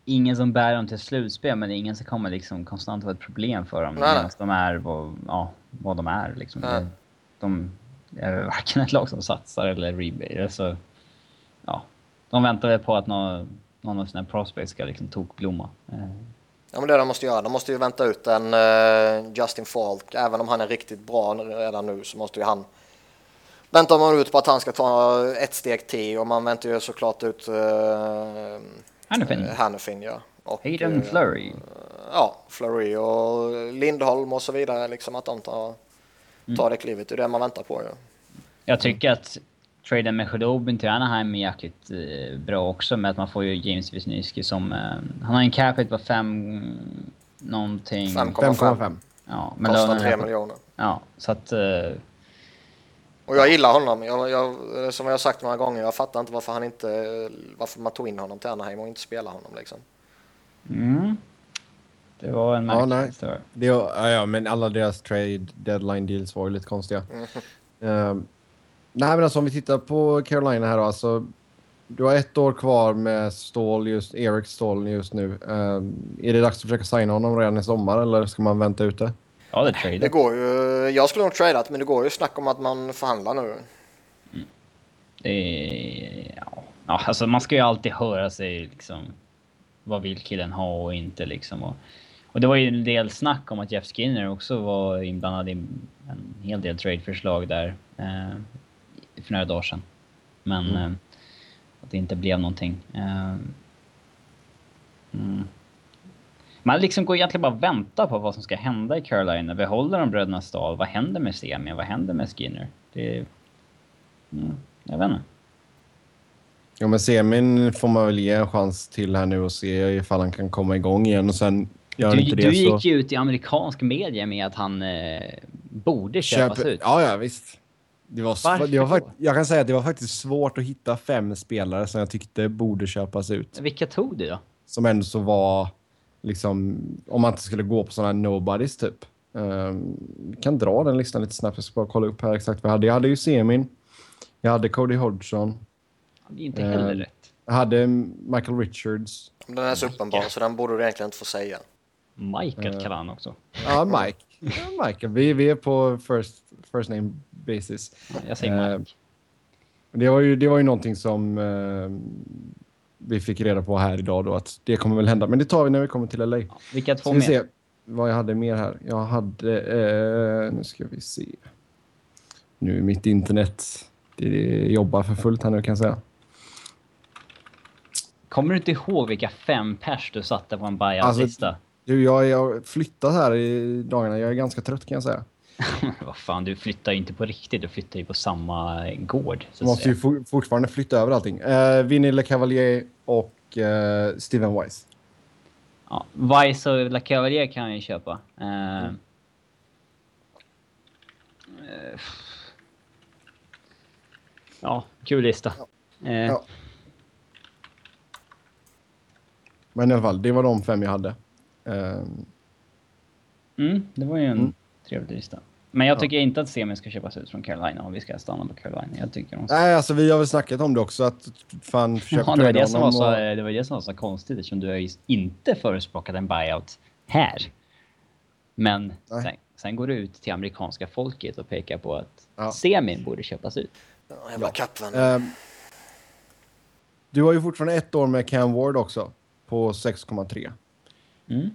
Ingen som bär dem till slutspel, men ingen som kommer liksom konstant vara ett problem för dem. Nej. Medan de är vad, ja, vad de är. Liksom. De, de är varken ett lag som satsar eller rebate. Alltså, ja, de väntar väl på att någon, någon av sina prospects ska liksom tokblomma. Eh. Ja, men det de måste göra. De måste ju vänta ut en uh, Justin Falk. Även om han är riktigt bra redan nu så måste ju han väntar man ut på att han ska ta ett steg till och man väntar ju såklart ut uh, Hannifin. Uh, Hannifin ja. Och, Hayden Flurry. ja, Flurry och Lindholm och så vidare. Liksom att de tar, mm. tar det klivet. Det är det man väntar på. Ja. Jag tycker att traden med Khudobin till Anaheim är jäkligt eh, bra också med att man får ju James Wisniewski som... Eh, han har en capita på 5 någonting... 5,5. Ja, men Kostar 3 miljoner. Ja, så att... Eh, och jag gillar honom. Jag, jag, som jag har sagt några gånger, jag fattar inte varför han inte... Varför man tog in honom till Anaheim och inte spelar honom liksom. Mm. Det var en märklig ja, historia. ja, ja, men alla deras trade deadline deals var ju lite konstiga. Mm. Um, Nej, men alltså om vi tittar på Carolina här då. Alltså, du har ett år kvar med Ståhl just, Eric Ståhl just nu. Um, är det dags att försöka signa honom redan i sommar eller ska man vänta ut det? Ja, det är Det går ju. Jag skulle nog tradat, men det går ju snack om att man förhandlar nu. Mm. Det är, ja. ja, alltså man ska ju alltid höra sig liksom. Vad vill killen ha och inte liksom. Och, och det var ju en del snack om att Jeff Skinner också var inblandad i en hel del tradeförslag där. Eh, för några dagar sedan. Men mm. eh, att det inte blev någonting. Eh, mm. Man liksom går egentligen bara och väntar på vad som ska hända i Carolina. Behåller de bröderna Stahl? Vad händer med Semi? Vad händer med Skinner? Det... Mm, jag vet inte. Ja, men semin får man väl ge en chans till här nu och se ifall han kan komma igång igen och sen gör du, inte det Du gick ju ut i amerikansk media med att han eh, borde köpas Köp... ut. Ja, ja, visst. Det var, det var jag kan säga att det var faktiskt svårt att hitta fem spelare som jag tyckte borde köpas ut. Vilka tog du då? Som ändå så var, liksom, om man inte skulle gå på sådana här nobodies typ. Um, kan dra den listan lite snabbt. Jag ska bara kolla upp här exakt vad jag hade. Jag hade ju Semin. Jag hade Cody Hodgson. Det är inte heller uh, rätt. Jag hade Michael Richards. Den är så uppenbar så den borde du egentligen inte få säga. Michael uh, kan han också. Ja, Mike. Ja, Michael. Vi, vi är på first, first name basis. Jag säger Mike. Det var, ju, det var ju någonting som uh, vi fick reda på här idag då att det kommer väl hända. Men det tar vi när vi kommer till LA. Ja, vilka två mer? se vad jag hade mer här. Jag hade... Uh, nu ska vi se. Nu är mitt internet... Det jobbar för fullt här nu kan jag säga. Kommer du inte ihåg vilka fem pers du satte på en buyout-lista? Alltså, du, jag har flyttat här i dagarna. Jag är ganska trött kan jag säga. Vad fan, du flyttar ju inte på riktigt. Du flyttar ju på samma gård. Du måste ju fortfarande flytta över allting. Uh, Vinny Le Cavalier och uh, Steven Weiss. Ja, Weiss och Le Cavalier kan jag ju köpa. Uh, mm. uh, ja, kul lista. Ja. ja. Men i alla fall, det var de fem jag hade. Um... Mm, det var ju en mm. trevlig lista. Men jag tycker ja. inte att Semi ska köpas ut från Carolina om vi ska stanna på Carolina. Jag tycker de ska... Nej, alltså vi har väl snackat om det också att fan försöka ja, det var det, som var så, och... det var det som var så konstigt eftersom du har ju inte förespråkat en buyout här. Men sen, sen, går du ut till amerikanska folket och pekar på att ja. Semin borde köpas ut. Ja, jävla kappvän. Um, du har ju fortfarande ett år med Cam Ward också på 6,3. Mm.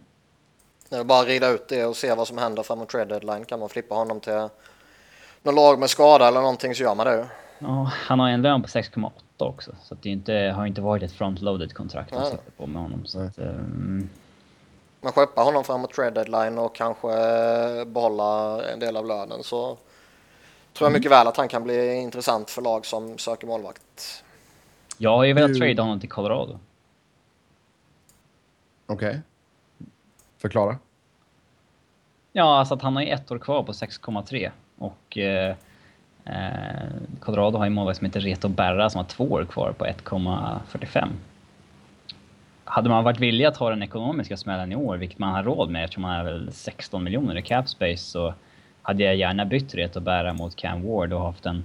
Det är bara att rida ut det och se vad som händer framåt trade deadline. Kan man flippa honom till någon lag med skada eller någonting så gör man det Ja, han har en lön på 6,8 också. Så det inte, har inte varit ett front-loaded kontrakt att sitta på med honom. Så att, um... Man skeppar honom framåt trade deadline och kanske behålla en del av lönen så tror jag mm. mycket väl att han kan bli intressant för lag som söker målvakt. Jag har ju velat trada honom till Colorado. Okej. Okay. Förklara. Ja, alltså att han har ju ett år kvar på 6,3 Och eh, eh, Colorado har en målvakt som heter Reto Berra som har två år kvar på 1,45. Hade man varit villig att ta den ekonomiska smällen i år, vilket man har råd med eftersom man har väl 16 miljoner i cap space, så hade jag gärna bytt Reto Berra mot Cam Ward och haft en,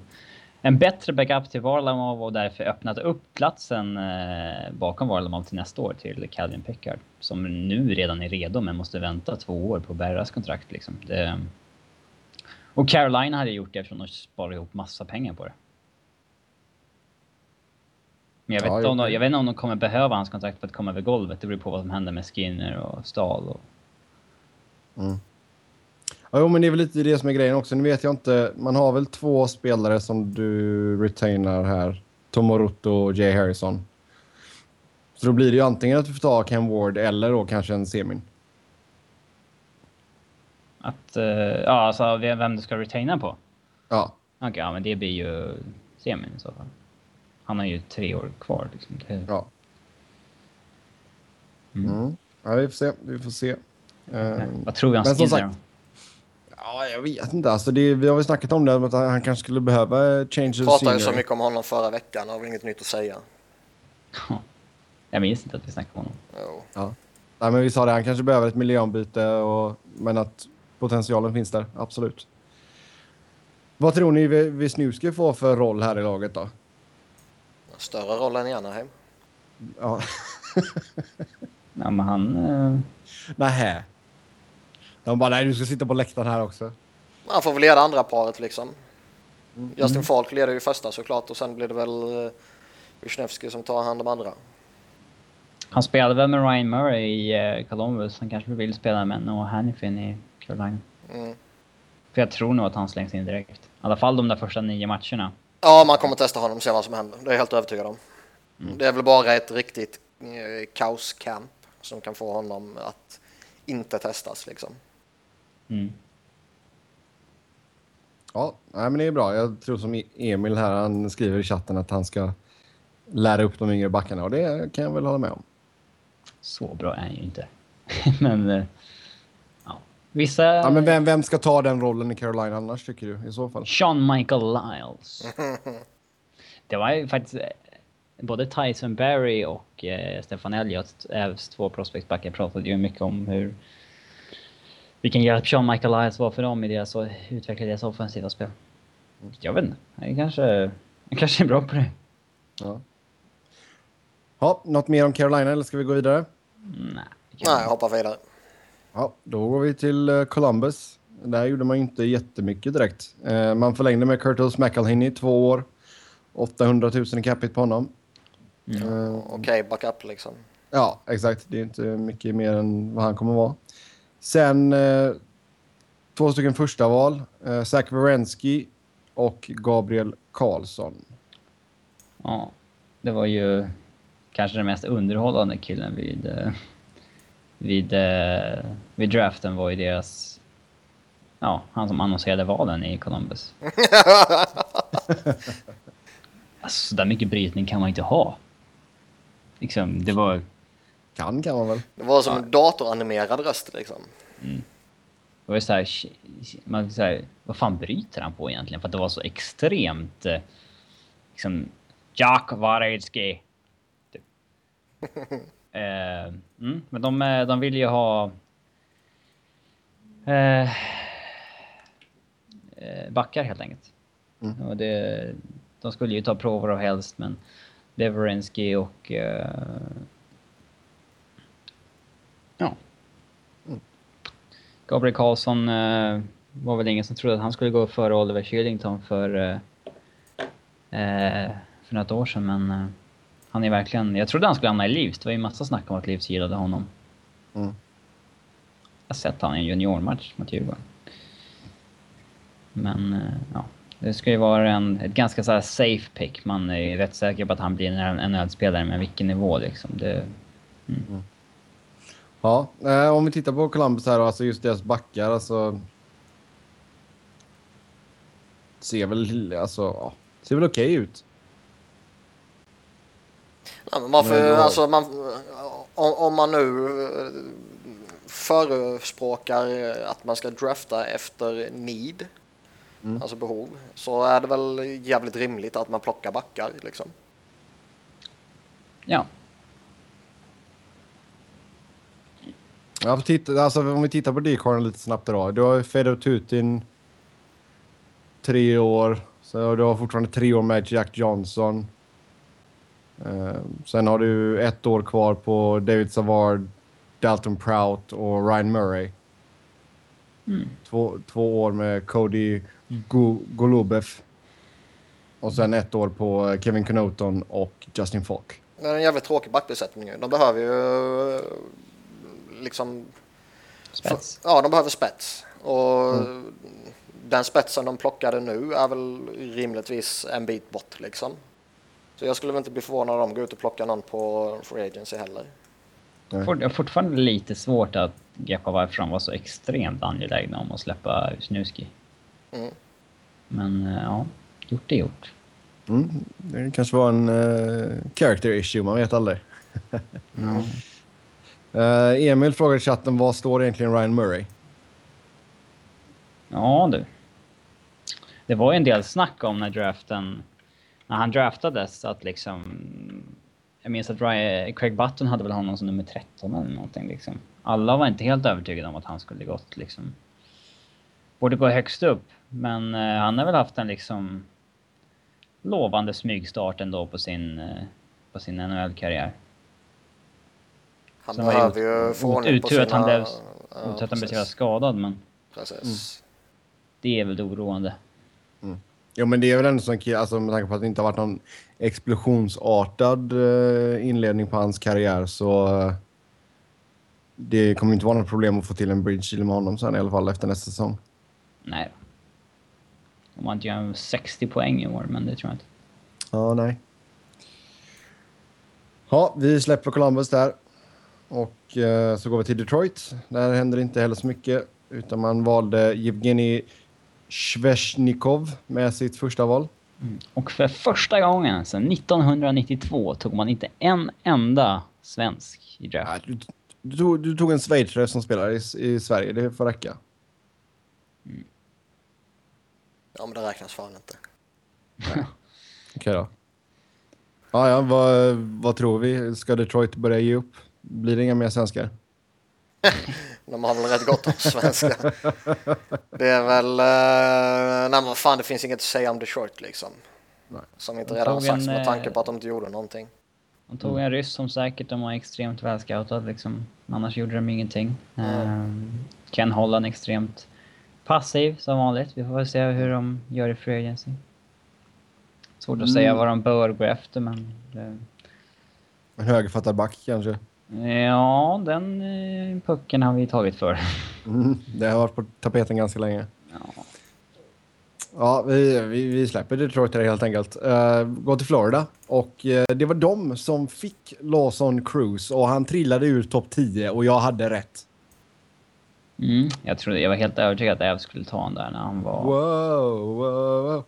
en bättre backup till Varlamov och därför öppnat upp platsen eh, bakom Varlamov till nästa år till Calvin Pickard. Som nu redan är redo men måste vänta två år på Berras kontrakt liksom. Det, och Carolina hade gjort det eftersom de sparar ihop massa pengar på det. Men jag vet, Ja, om de, jag vet inte om de kommer behöva hans kontrakt för att komma över golvet. Det beror på vad som händer med Skinner och Stahl. Och... Ja, men det är väl lite det som är grejen också. Nu vet jag inte. Man har väl två spelare som du retainar här. Tomorotto och Jay Harrison. Så då blir det ju antingen att du får ta Ken Ward eller då kanske en semin. Att, eh, ja, alltså vem du ska retaina på? Ja. Okej, ja men det blir ju semin i så fall. Han har ju tre år kvar liksom. Ja. Mm. Mm. Ja, vi får se. Vi får se. Eh, Vad tror vi om men som Skinner sagt- då? Ja, jag vet inte. Alltså, det, vi har väl snackat om det, att han kanske skulle behöva change of Pratade ju så mycket om honom förra veckan, har väl inget nytt att säga. Jag minns inte att vi snackade om honom. Jo. Ja. Nej, men vi sa det, han kanske behöver ett miljöombyte, och, men att potentialen finns där, absolut. Vad tror ni Vi- Wisniewski får för roll här i laget då? Större roll än i Anaheim. Ja. Ja men han... Eh, Nähä. De bara, nej du ska sitta på läktaren här också. Han får väl leda andra paret liksom. Mm. Justin Falk leder ju första såklart och sen blir det väl uh, Wisniewski som tar hand om andra. han spelade väl med Ryan Murray i eh, Columbus. Han kanske vill spela med Noah Hannifin i Carolina. Mm. För jag tror nog att han slängs in direkt. I alla fall de där första nio matcherna. Ja, man kommer testa honom och se vad som händer. Det är jag helt övertygad om. Mm. Det är väl bara ett riktigt eh, kaoscamp som kan få honom att inte testas liksom. Mm. Ja, nej, men det är bra. Jag tror som Emil här, han skriver i chatten att han ska lära upp de yngre backarna och det kan jag väl hålla med om. Så bra är han ju inte. men... Eh, ja. Vissa... Ja, men vem, vem ska ta den rollen i Carolina annars tycker du i så fall? Sean Michael Lyles. det var ju faktiskt... eh, Både Tyson Berry och eh, Stefan Elliott, Ävs två prospectbackar, pratade ju mycket om hur... Vilken hjälp Sean Michael Lyles var för dem i deras, att utveckla deras offensiva spel. Jag vet inte. Han kanske, han kanske är bra på det. Ja. Ja, något mer om Carolina eller ska vi gå vidare? Nej. Nej, jag hoppar vidare. Ja, då går vi till eh, Columbus. Där gjorde man ju inte jättemycket direkt. Eh, man förlängde med Curtis McElhinney två år. 800 000 i capita på honom. Eh, Okej, backup liksom. Ja, exakt. Det är inte mycket mer än vad han kommer vara. Sen eh, två stycken första val. Eh, Zach Werenski och Gabriel Karlsson. Ja, det var ju kanske den mest underhållande killen vid, eh, vid, eh, vid draften var ju deras... Ja, han som annonserade valen i Columbus. alltså, så där mycket brytning kan man inte ha. Liksom, det var... Kan kan man väl? Det var som en datoranimerad röst liksom. Det var ju såhär, man så här, vad fan bryter han på egentligen? För att det var så extremt, eh, liksom, Jack Varecki. Typ. eh, mm, men de, eh, de vill ju ha eh, eh, backar helt enkelt. Mm. Och det, de skulle ju ta prover av helst, men Leverensky och eh, ja, Gabriel Karlsson eh, var väl ingen som trodde att han skulle gå före Oliver Kylington för, eh, eh, för något år sedan, men eh, han är verkligen... Jag trodde han skulle hamna i Leafs. Det var ju massa snack om att Leafs gillade honom. Mm. Jag har sett han i en juniormatch mot Djurgården. Men eh, ja, det ska ju vara en, ett ganska så här safe pick. Man är rätt säker på att han blir en NHL-spelare, men vilken nivå liksom. Det, Ja, eh, om vi tittar på Columbus här, alltså just deras backar, alltså... Ser väl, alltså, ja, ser väl okej ut. Ja, men man får, Men alltså, man, om, om man nu eh, förespråkar att man ska drafta efter need mm. alltså behov, så är det väl jävligt rimligt att man plockar backar liksom. Ja. Ja, titta, alltså, om vi tittar på Decorn lite snabbt då. Du har Fedor Tutin tre år. Så du har fortfarande tre år med Jack Johnson. Uh, sen har du ett år kvar på David Savard, Dalton Prout och Ryan Murray. Mm. Två, två år med Cody Golubev. Och sen ett år på Kevin Knoton och Justin Falk. Det är en jävligt tråkig backbesättning. De behöver ju liksom... Spets? Ja, de behöver spets. Och mm. den spetsen de plockade nu är väl rimligtvis en bit bort liksom. Så jag skulle väl inte bli förvånad om de går ut och plockar någon på Free Agency heller. Jag har fortfarande lite svårt att greppa varför de var så extremt angelägna om att släppa Snuski. Mm. Men eh, ja, gjort är gjort. Mm, det kanske var en uh, character issue, man vet aldrig. mm. uh, Emil frågar i chatten, vad står egentligen Ryan Murray? Ja du. Det var ju en del snack om när draften... När han draftades att liksom... Jag minns att Ryan, Craig Button hade väl honom som nummer 13 eller någonting liksom. Alla var inte helt övertygade om att han skulle gått liksom... Borde gå högst upp. Men uh, han har väl haft en liksom lovande smygstart ändå på sin, uh, på sin NHL-karriär. Han Sen behöver ju få ordning på sina... Att han blev, ja, att han blev skadad, men... Precis. Mm. Det är väl oroande. Mm. Jo, men det är väl ändå så alltså med tanke på att det inte har varit någon explosionsartad uh, inledning på hans karriär så uh, det kommer inte vara något problem att få till en bridge med honom sen i alla fall efter nästa säsong. Nej. Om man inte gör 60 poäng i år, men det tror jag inte. Ja, nej. Ja, vi släpper Columbus där. Och eh, så går vi till Detroit. Där händer inte heller så mycket. Utan man valde Evgenij Sveshnikov med sitt första val. Mm. Och för första gången sedan 1992 tog man inte en enda svensk i draft. Ja, du, du, tog, du, tog, en schweizare som spelar i, i Sverige, det får räcka. Mm. Ja, men det räknas fan inte. Okej okay, då. Ja, ja, vad, vad tror vi? Ska Detroit börja ge upp? Blir det inga mer svenskar? De har väl rätt gott om svenskar. det är väl... Uh, nej men fan, det finns inget att säga om Detroit liksom. Nej. Som inte redan sagts med tanke på att de inte gjorde någonting. De tog en ryss som säkert de var extremt välscoutad liksom. Annars gjorde de ingenting. Mm. Um, Ken Holland extremt passiv som vanligt. Vi får väl se hur de gör i Free Agency. Svårt att mm. säga vad de bör gå efter men... Det... En högerfattad back kanske? Ja, den eh, pucken har vi tagit för. Mm, det har varit på tapeten ganska länge. Ja, ja vi, vi, vi släpper Detroit helt enkelt. Uh, går till Florida och uh, det var de som fick Lawson Cruise och han trillade ur topp 10 och jag hade rätt. Mm, jag, trodde, jag var helt övertygad att Ev skulle ta honom där när han var... Wow, wow, wow.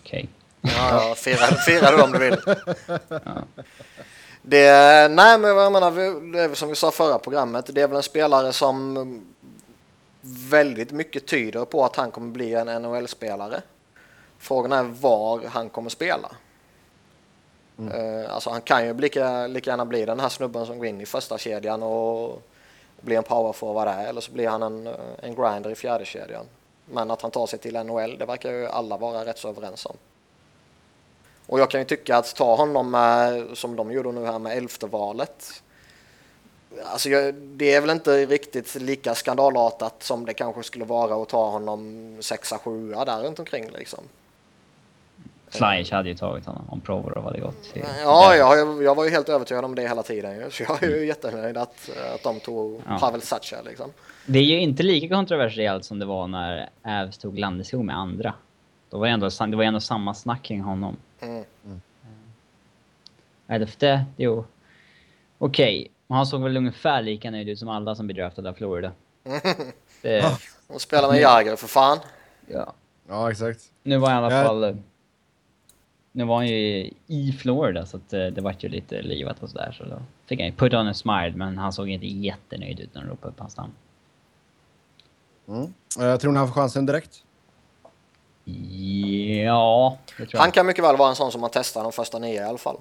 Okej. Okay. Ja, fira, fira du om du vill. ja. Det, nej, men jag menar, det är som vi sa förra programmet, det är väl en spelare som väldigt mycket tyder på att han kommer bli en NHL-spelare. Frågan är var han kommer spela. Mm. Uh, alltså han kan ju lika, lika gärna bli den här snubben som går in i första kedjan och blir en powerforward där eller så blir han en, en grinder i fjärde kedjan. Men att han tar sig till NHL, det verkar ju alla vara rätt så överens om. Och jag kan ju tycka att ta honom med, som de gjorde nu här med elfte valet. Alltså jag, det är väl inte riktigt lika skandalartat som det kanske skulle vara att ta honom sexa, sjua där runt omkring liksom. Flyers hade ju tagit honom om Provorov hade gått till... Ja, jag, jag var ju helt övertygad om det hela tiden. Så jag är ju jättenöjd att, att de tog ja. Pavel Sacha liksom. Det är ju inte lika kontroversiellt som det var när Avs tog Landeskog med andra. Då var det, ändå, det var ändå samma snack kring honom. Mm. Mm. Elfte, jo. Okej, okay. han såg väl ungefär lika nöjd ut som alla som blir draftade av Florida. Det... De spelar med Jagr för fan. Ja. Ja, exakt. Nu var i alla ja. fall... Nu var han ju i Florida så att det, eh, det var ju lite livat och sådär så då fick han ju put on a smile men han såg inte jättenöjd ut när de ropade upp hans namn. Mm. Jag tror ni han får chansen direkt. Ja, det tror jag. Han kan mycket väl vara en sån som man testar de första nio i alla fall.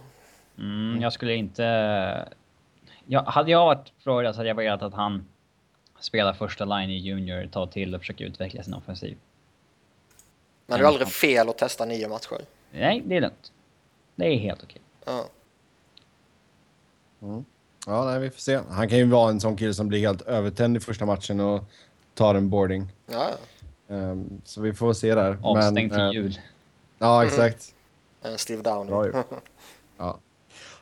Mm, jag skulle inte... Ja, hade jag varit Florida så hade jag velat att han spelar första line i junior, tar till och försöker utveckla sin offensiv. Men det är aldrig fel att testa nio matcher. Nej, det är lugnt. Det är helt okej. Ja. Ja, nej, vi får se. Han kan ju vara en sån kille som blir helt övertänd i första matchen och tar en boarding. Ja, Ehm, så vi får se där. Avstängd till eh, jul. Ja, exakt. ja. En Steve Downey. Ja.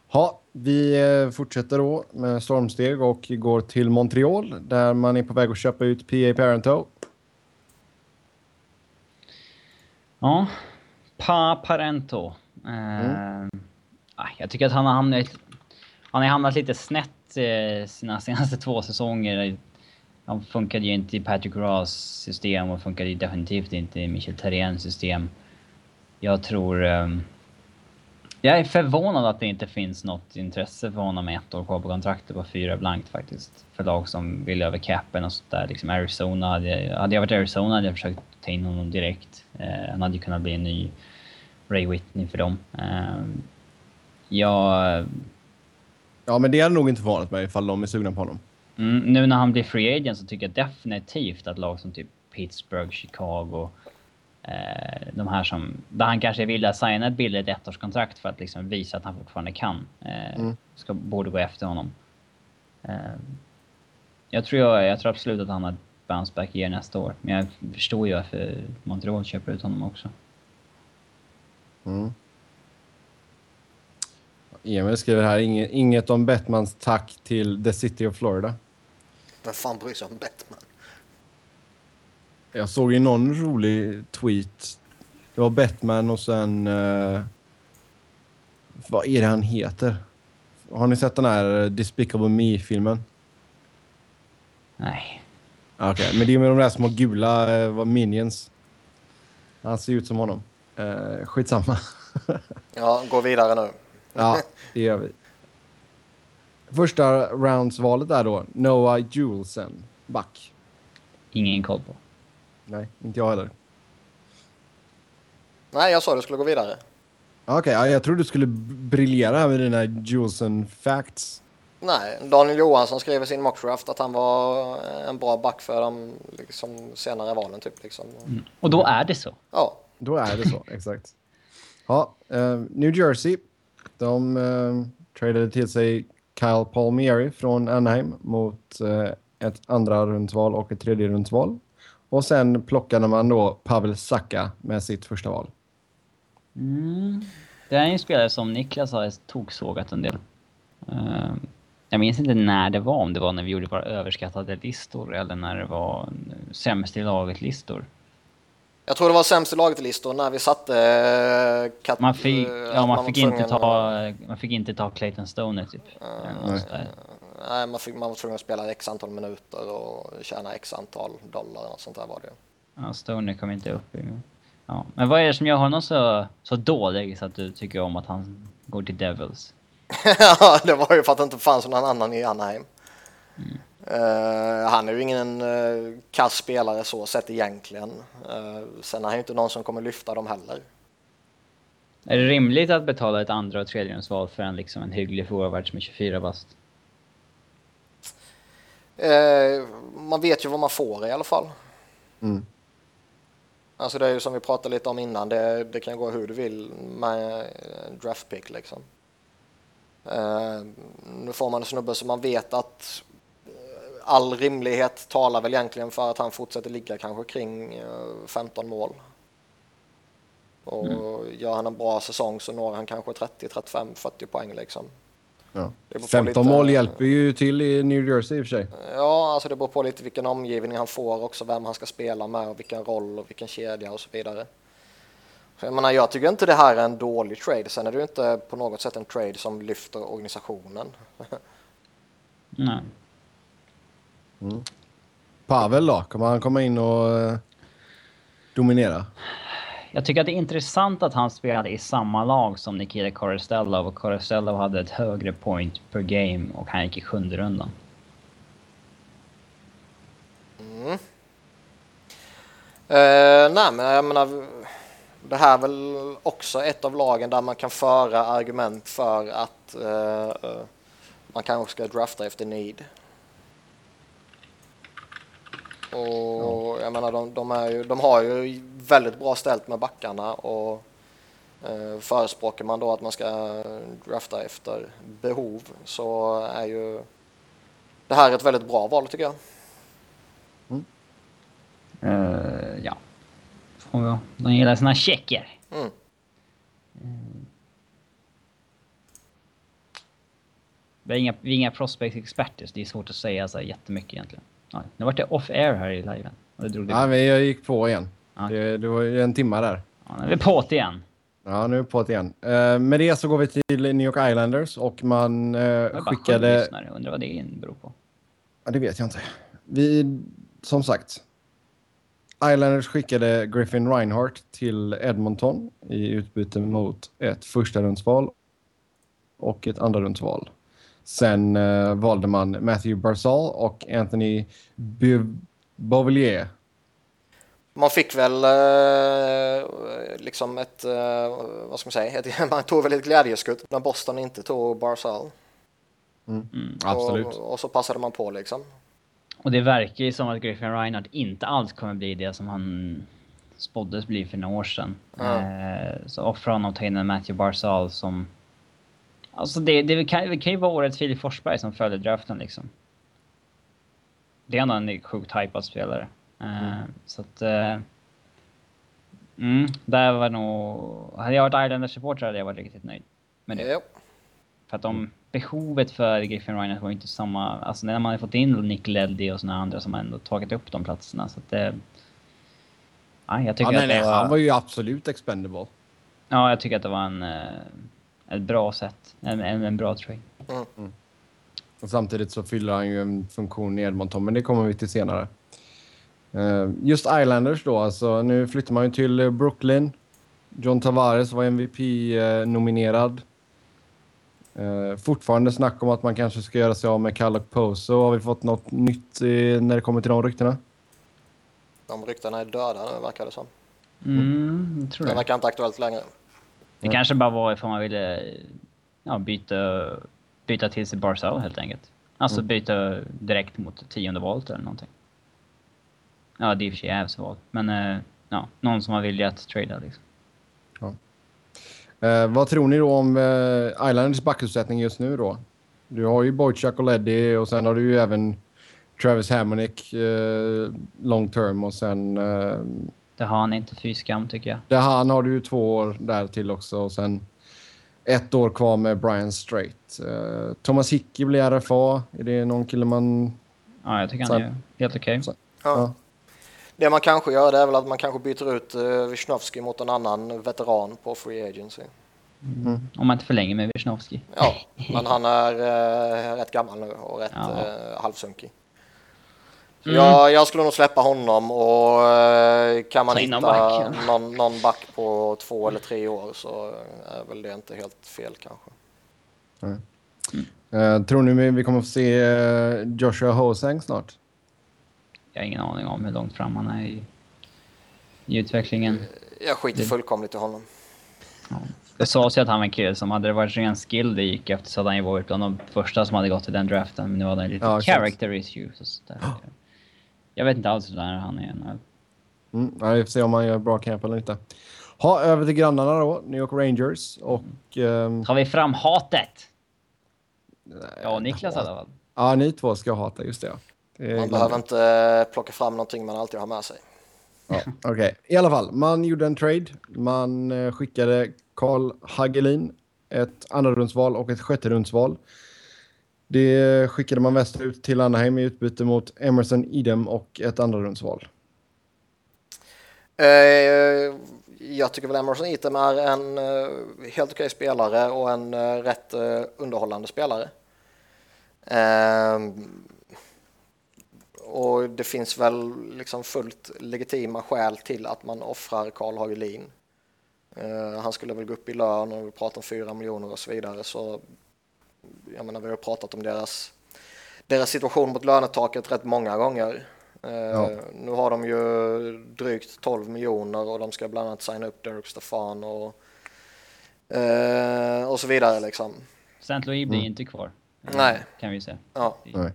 Ha, vi eh, fortsätter då med stormsteg och går till Montreal där man är på väg att köpa ut PA Parento. Ja. Pa Parento. Eh, ah, Jag tycker att han har hamnat, han har hamnat lite snett eh, sina senaste två säsonger. Han funkade ju inte i Patrick Ross system och funkade ju definitivt inte i Michel Therriens system. Jag tror... Ehm, jag är förvånad att det inte finns något intresse för honom med ett år kvar på kontraktet på fyra blankt faktiskt. För lag som vill över capen och sånt där. Liksom Arizona, hade, hade jag varit Arizona hade jag försökt ta in honom direkt. Eh, han hade ju kunnat bli en ny Ray Whitney för dem. Eh, jag... Ja, men det hade nog inte förvånat mig ifall de är sugna på honom. Mm, nu när han blir free agent så tycker jag definitivt att lag som typ Pittsburgh, Chicago, eh, de här som, där han kanske vill signa ett billigt ettårskontrakt för att liksom visa att han fortfarande kan, eh, Mm. ska, borde gå efter honom. Eh, jag, tror jag, jag tror absolut att han har bounce back year nästa år, men jag förstår ju varför Montreal köper ut honom också. Mm. Emil skriver här inget, inget om Bettmans tack till The City of Florida. Vem fan bryr sig om Batman? Jag såg ju någon rolig tweet. Det var Batman och sen... eh, vad är det han heter? Har ni sett den här Despicable Me-filmen? Nej. Ah, Okej, men det är med de där små gula vad minions. Han ser ut som honom. Uh, skitsamma. Ja, gå vidare nu. ja, det gör vi. Första roundsvalet är då Noah Julesen, back. Ingen koll på. Nej, inte jag heller. Nej, jag sa du skulle gå vidare. Okej, ja, jag trodde du skulle briljera här med dina Julesen facts. Nej, Daniel Johansson skrev i sin mockdraft att han var en bra back för de liksom, senare valen. Typ, liksom. Och då är det så. Ja, Då är det så, exakt. Ja, eh, New Jersey. De eh, tradade till sig Kyle Palmieri från Anaheim mot eh, ett andra rundsval och ett tredje rundsval. Och sen plockade man då Pavel Saka med sitt första val. Mm. Det här är en spelare som Niklas har toksågat en del. Ehm, jag minns inte när det var, om det var när vi gjorde våra överskattade listor eller när det var eh, sämst i laget-listor jag tror det var sämst i laget-listor när vi satte eh, kat- Man fick, eh, ja, man var fick, inte ta, man fick inte ta Clayton Stoner typ. Något nej. man, fick, man var tvungen att spela x antal minuter och tjäna x antal dollar och sånt där var det. Ja, Stoner kom inte upp i... Ja. Men vad är det som gör honom så, så dålig så att du tycker om att han går till Devils? Ja, det var ju för att det inte fanns någon annan i Anaheim. Eh, han är ju ingen uh, kass spelare så sett egentligen. Uh, sen är han ju inte någon som kommer lyfta dem heller. Är det rimligt att betala ett andra och tredjerumsval för en, liksom, en hygglig forward som är 24 bast? Eh, man vet ju vad man får i alla fall. Mm. Alltså det är ju som vi pratade lite om innan, det, det kan gå hur du vill med eh, draft pick liksom. Eh, nu får man en snubbe som man vet att all rimlighet talar väl egentligen för att han fortsätter ligga kanske kring eh, 15 mål. Och gör han en bra säsong så når han kanske 30, 35, 40 poäng liksom. Ja. Det beror på 15 lite- mål hjälper ju till i New Jersey i och för sig. Ja, alltså det beror på lite vilken omgivning han får också, vem han ska spela med och vilken roll och vilken kedja och så vidare. Så jag menar, jag tycker inte det här är en dålig trade. Sen är det ju inte på något sätt en trade som lyfter organisationen. Nej. Pavel då? Kommer han komma in och eh, dominera? Jag tycker att det är intressant att han spelade i samma lag som Nikita Korostelov och Korostelov hade ett högre point per game och han gick i sjunde rundan. Eh, nej, men jag menar, det här är väl också ett av lagen där man kan föra argument för att uh, man kanske ska drafta efter need. Och jag menar, de, de, är ju, de har ju väldigt bra ställt med backarna och eh, förespråkar man då att man ska drafta efter behov så är ju det här ett väldigt bra val tycker jag. Mm. Uh, ja. De gillar sina checker. Mm. Vi är inga, vi är inga prospect-experter så det är svårt att säga så jättemycket egentligen. Ja, nu vart det off-air här i liven. Och det Ja, men jag gick på igen. Ja. Det, det var ju en timma där. Ja, nu är vi på det igen. Ja, nu är vi på det igen. Uh, med det så går vi till New York Islanders och man uh, skickade... Jag undrar vad det beror på. Ja, det vet jag inte. Vi, som sagt. Islanders skickade Griffin Reinhardt till Edmonton i utbyte mot ett första rundsval och ett andra rundsval. Sen uh, valde man Matthew Barzal och Anthony Beauvillier. Man fick väl uh, liksom ett, uh, vad ska man säga, ett, man tog väl ett glädjeskutt när Boston inte tog Barzal. Mm. Mm, absolut. Och, och, så passade man på liksom. Och det verkar ju som att Griffin Reinhardt inte alls kommer bli det som han spåddes bli för några år sedan. Mm. så offra honom och ta in en Matthew Barzal som Alltså det, det, kan, det kan ju vara årets Filip Forsberg som följde draften liksom. Det är ändå en sjukt hypad spelare. Eh. Uh, så att... Uh, mm, där var nog... Hade jag varit Islanders-supporter hade jag varit riktigt nöjd med det. Yep. För att de, behovet för Griffin Reinhardt var inte samma... Alltså när man hade fått in Nick Leddy och såna andra som ändå tagit upp de platserna så att det... Ja, jag tycker ja, nej, att det var... han var ju absolut expendable. Ja, jag tycker att det var en... Uh, ett bra sätt. En, en, en bra trade. Mm. Mm. Och samtidigt så fyller han ju en funktion i Edmonton, men det kommer vi till senare. Uh, just Islanders då, alltså nu flyttar man ju till Brooklyn. John Tavares var MVP-nominerad. Uh, uh, fortfarande snack om att man kanske ska göra sig av med Kallak Poso. Har vi fått något nytt när det kommer till de ryktena? De ryktena är döda nu, verkar det som. Mm, jag tror det. Det verkar inte aktuellt längre. Det kanske bara var ifall man ville ja, byta, byta till sig Barzal helt enkelt. Alltså mm. byta direkt mot tionde valet eller någonting. Ja, det är i och för sig Ävs val. Men uh, ja, någon som har vilja att trada liksom. Ja. Uh, vad tror ni då om uh, Islanders backuppsättning just nu då? Du har ju Boychuk och Leddy och sen har du ju även Travis Hammonick uh, long term och sen det har han inte, fy skam tycker jag. Det han har du ju två år där till också och sen ett år kvar med Brian Strait. Uh, Thomas Hickey blir RFA. Är det någon kille man... Ja, jag tycker han är helt okej. Okay. Ja. ja. Det man kanske gör det är väl att man kanske byter ut uh, Wisnowski mot en annan veteran på Free Agency. Mm. Om man inte förlänger med Wisnowski. Ja, men han är uh, rätt gammal nu och rätt ja. uh, halvsunkig. Mm. Jag, jag skulle nog släppa honom och eh, kan man hitta back, någon, någon back på två eller tre år så är väl det inte helt fel kanske. Mm. Uh, tror ni vi kommer få se uh, Joshua Hosang snart? Jag har ingen aning om hur långt fram han är i, i utvecklingen. Jag skiter det... fullkomligt i honom. Ja. Det sades ju att han var en kille som hade det varit ren skill det gick efter så hade han ju varit bland de första som hade gått i den draften. Men nu hade han lite ja, character issues och sådär. Jag vet inte alls hur han är nu. Mm, vi får se om han gör bra camp eller inte. Ha, över till grannarna då, New York Rangers och... Um... Tar vi fram hatet? Ja, Niklas i alla fall. Ja, ni två ska hata, just det. det man behöver inte eh, plocka fram någonting man alltid har med sig. Ja, Okej, okay. i alla fall. Man gjorde en trade. Man eh, skickade Carl Hagelin ett andra rundsval och ett sjätte rundsval det skickade man västerut till Anaheim i utbyte mot Emerson Idem och ett andra rundsval. Eh, jag tycker väl Emerson Idem är en eh, helt okej spelare och en eh, rätt eh, underhållande spelare. Ehm, och det finns väl liksom fullt legitima skäl till att man offrar Karl Hagelin. Eh, han skulle väl gå upp i lön och vi pratar om 4 miljoner och så vidare så jag menar, vi har pratat om deras, deras situation mot lönetaket rätt många gånger. Ja. Nu har de ju drygt 12 miljoner och de ska bland annat signa upp Derek Stefan och, och så vidare liksom. St. Louis blir mm. inte kvar. Nej. Kan vi säga. Ja. Nej.